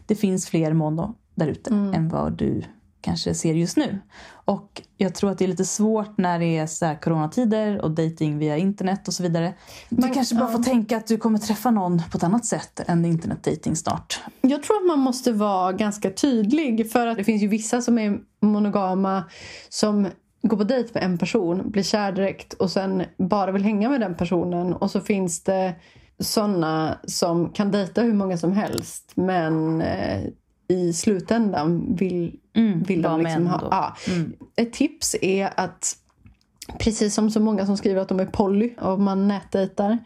det finns fler mono där ute än vad du kanske ser just nu. Och jag tror att det är lite svårt när det är så här coronatider och dating via internet och så vidare. Du Man- kanske bara ja. får tänka att du kommer träffa någon på ett annat sätt än internetdating snart. Jag tror att man måste vara ganska tydlig för att det finns ju vissa som är monogama som går på dejt med en person, blir kär direkt och sen bara vill hänga med den personen och så finns det såna som kan dejta hur många som helst men eh, i slutändan vill, vill vara de liksom ha... Ja. Ett tips är att precis som så många som skriver att de är poly och man nätdejtar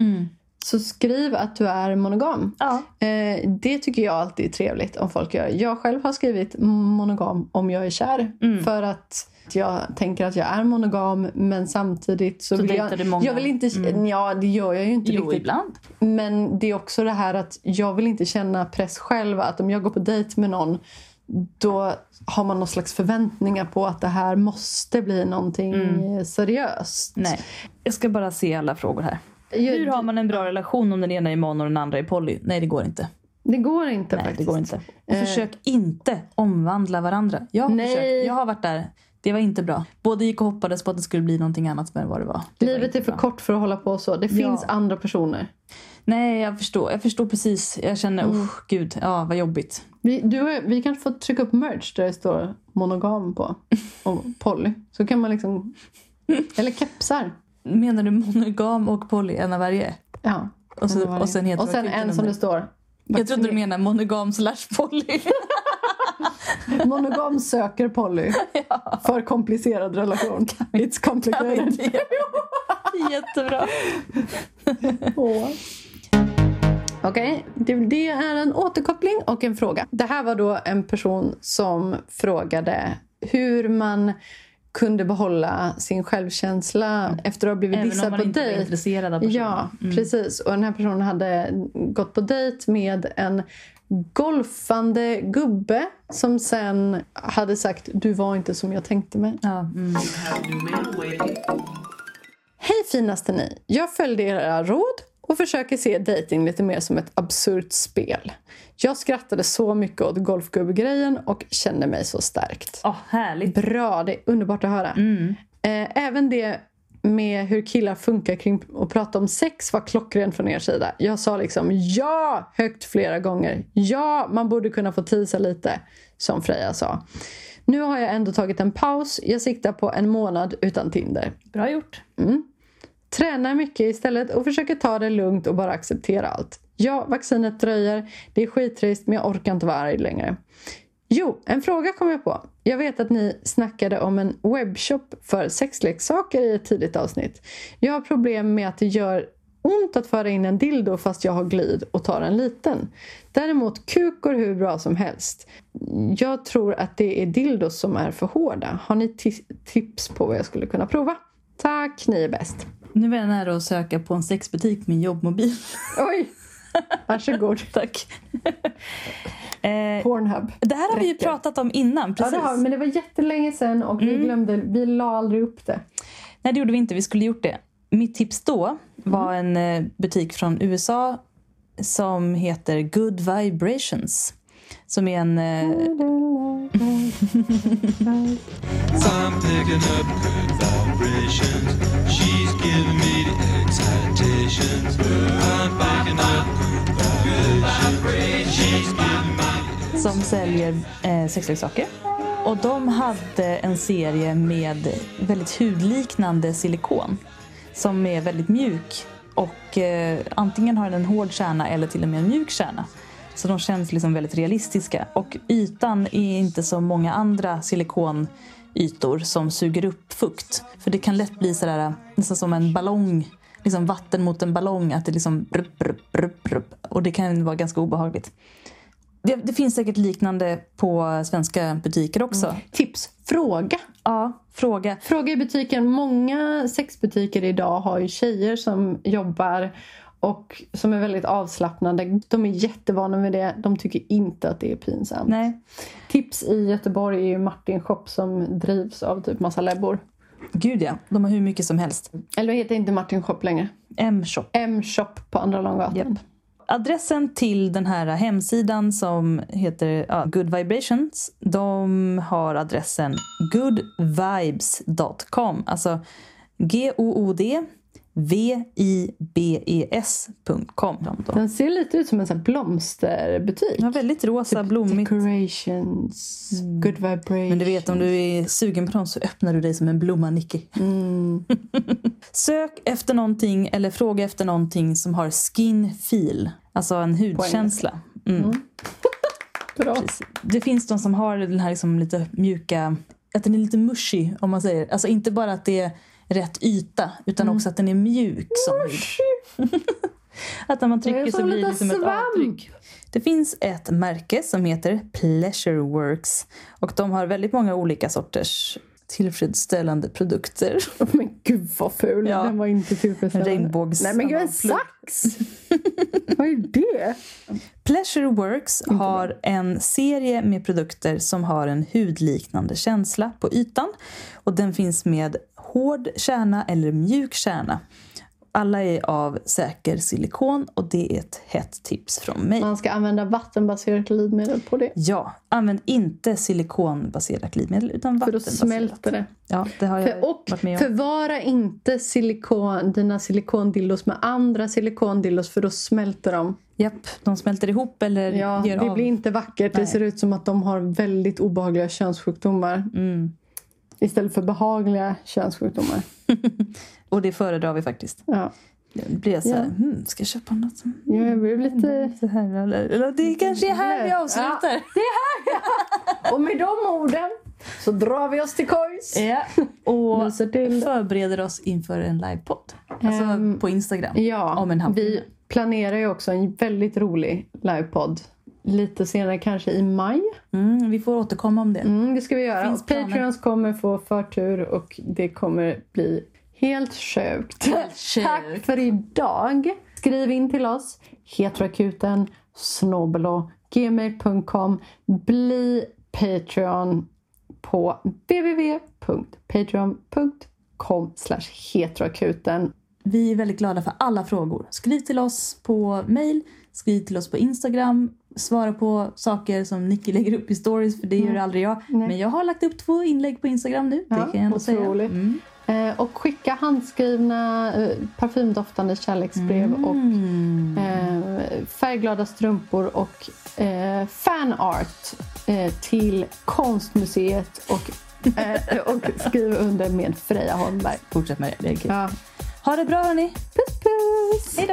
så skriv att du är monogam. Ja. Eh, det tycker jag alltid är trevligt om folk gör. Jag själv har skrivit monogam om jag är kär. Mm. För att Jag tänker att jag är monogam men samtidigt så, Så vill jag... du många? Jag vill inte... Mm. Ja, det gör jag ju inte Jo, riktigt. ibland. Men det är också det här att jag vill inte känna press själv. Att om jag går på dejt med någon då har man någon slags förväntningar på att det här måste bli någonting Mm. seriöst. Nej. Jag ska bara se alla frågor här. Hur har man en bra relation om den ena är mono och den andra är poly? Nej, det går inte. Det går inte Nej, faktiskt. det går inte. Och Eh. försök inte omvandla varandra. Jag har, Nej. försökt. jag har varit där. Det var inte bra. Båda gick och hoppades på att det skulle bli någonting annat med vad det var. Det var Livet inte är för bra. kort för att hålla på så. Det Ja. finns andra personer. Nej, jag förstår. Jag förstår precis. Jag känner, Mm. gud, ja, vad jobbigt. Vi, du, vi kanske får trycka upp merch där det står monogam på. Och poly. Så kan man liksom... Eller kepsar. Menar du monogam och poly, en av varje? Ja. Och, så, och sen och sen akuten en som under. det står. Jag trodde du menade monogam slash poly. Monogam söker poly. För komplicerad relation. It's complicated. Jättebra. Åh. Okej, det, det är en återkoppling och en fråga. Det här var då en person som frågade hur man kunde behålla sin självkänsla efter att ha blivit Även dissad om man på inte var dejt. intresserad av personen. Ja, precis. Och den här personen hade gått på dejt med en golfande gubbe som sen hade sagt du var inte som jag tänkte mig. Ja, mm. Hej finaste ni! Jag följde era råd och försöker se dating lite mer som ett absurt spel. Jag skrattade så mycket åt golfgubbegrejen och kände mig så stärkt. Åh, härligt. Bra, det är underbart att höra. Mm. Eh, även det med hur killar funkar kring att prata om sex var klockrent från er sida. Jag sa liksom ja högt flera gånger. Ja, man borde kunna få tisa lite, som Freja sa. Nu har jag ändå tagit en paus. Jag siktar på en månad utan Tinder. Bra gjort. Tränar mycket istället och försöker ta det lugnt och bara acceptera allt. Ja, vaccinet dröjer. Det är skittrist men jag orkar inte vara arg längre. Jo, en fråga kom jag på. Jag vet att ni snackade om en webbshop för sexleksaker i ett tidigt avsnitt. Jag har problem med att det gör ont att föra in en dildo fast jag har glid och tar en liten. Däremot kuk går hur bra som helst. Jag tror att det är dildos som är för hårda. Har ni ti- tips på vad jag skulle kunna prova? Tack, ni är bäst. Nu var jag nära att söka på en sexbutik med jobbmobil. Oj! Varsågod. Tack. eh, Pornhub. det här har vi ju Räcker. pratat om innan. Ja, Precis. det har, men det var jättelänge sedan och vi glömde, vi la aldrig upp det. Nej, det gjorde vi inte. Vi skulle gjort det. Mitt tips då var en eh, butik från USA som heter Good Vibrations. Som är en... Vibrations. I'm backing up good vibrations. Som säljer eh, sexleksaker. Och de hade en serie med väldigt hudliknande silikon. Som är väldigt mjuk. Och eh, antingen har den en hård kärna eller till och med en mjuk kärna. Så de känns liksom väldigt realistiska. Och ytan är inte som många andra silikonytor som suger upp fukt. För det kan lätt bli sådär, eh, nästan som en ballong. Liksom vatten mot en ballong. Att det liksom rupp, rupp, rupp, rupp. Och det kan vara ganska obehagligt. Det, det finns säkert liknande på svenska butiker också. Tips, fråga. Ja, fråga. Fråga i butiken. Många sexbutiker idag har ju tjejer som jobbar och som är väldigt avslappnade. De är jättevana med det. De tycker inte att det är pinsamt. Nej, Tips i Göteborg är ju Martin Shop som drivs av typ massa lebbor. Gud ja. De har hur mycket som helst. Eller heter inte Martin Shop längre? M-shop. M-shop på Andra Långgatan. Japp. Adressen till den här hemsidan som heter ja, Good Vibrations. De har adressen goodvibes.com. Alltså G-O-O-D V-I-B-E-S.com. Den ser lite ut som en sån blomsterbutik. Har väldigt rosa, blommigt. Decorations, good vibrations. Mm. Men du vet, om du är sugen på dem så öppnar du dig som en blomma, Nicky. Mm. Sök efter någonting eller fråga efter någonting som har skin feel. Alltså en hudkänsla. Mm. Bra. Precis. Det finns de som har den här liksom lite mjuka, att den är lite mushy om man säger. Alltså inte bara att det är rätt yta utan Mm. också att den är mjuk som hud. att när man Det trycker så blir det lite som ett avtryck. Det finns ett märke som heter Pleasureworks och de har väldigt många olika sorters tillfredsställande produkter. Men gud vad ful. Ja. Den var inte tillfredsställande. Regnbågs- Nej men gud, en sax! vad är det? Pleasure Works har en serie med produkter som har en hudliknande känsla på ytan. Och den finns med hård kärna eller mjuk kärna. Alla är av säker silikon och det är ett hett tips från mig. Man ska använda vattenbaserat glidmedel på det. Ja, använd inte silikonbaserat glidmedel utan För då vattenbaserat. smälter det. Ja, det har jag För, och varit med om. förvara inte silikon, dina silikondildos med andra silikondildos för då smälter de. Japp, de smälter ihop eller Ja, gör det av. blir inte vackert. Det Nej. ser ut som att de har väldigt obehagliga könssjukdomar. Mm. Istället för behagliga könssjukdomar. Och det föredrar vi faktiskt. Ja. Det blir jag så här, Ja. hmm, ska jag köpa något som... Ja, jag blev lite... Så här, eller, eller det kanske är här vi avslutar. Och med de orden så drar vi oss till kojs. Ja, och förbereder oss inför en livepodd. Alltså Ehm, på Instagram. Ja, Om en halvtimme. vi planerar ju också en väldigt rolig livepodd. Lite senare, kanske i maj. Mm, vi får återkomma om det. Mm, det ska vi göra. Patreons kommer få förtur och det kommer bli helt sjukt. Helt sjukt. Tack för idag. Skriv in till oss. Heteroakuten snobelo gmail.com. Bli Patreon på www.patreon.com heteroakuten. Vi är väldigt glada för alla frågor. Skriv till oss på mail, skriv till oss på Instagram, svara på saker som Nicky lägger upp i stories, för det gör aldrig jag. Men jag har lagt upp två inlägg på Instagram nu, Ja, det kan jag ändå säga. otroligt. Mm. Eh, och skicka handskrivna eh, parfymdoftande kärleksbrev och Mm. eh, färgglada strumpor och eh, fanart eh, till Konstmuseet och, eh, och skriv under med Freja Holmberg. Fortsätt med det, det är kul. Ja. Ha det bra hörni! Puss puss! Hej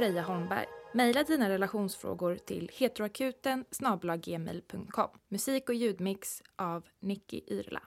Freja Holmberg. Mejla dina relationsfrågor till heteroakuten Musik och ljudmix av Nicky Irla.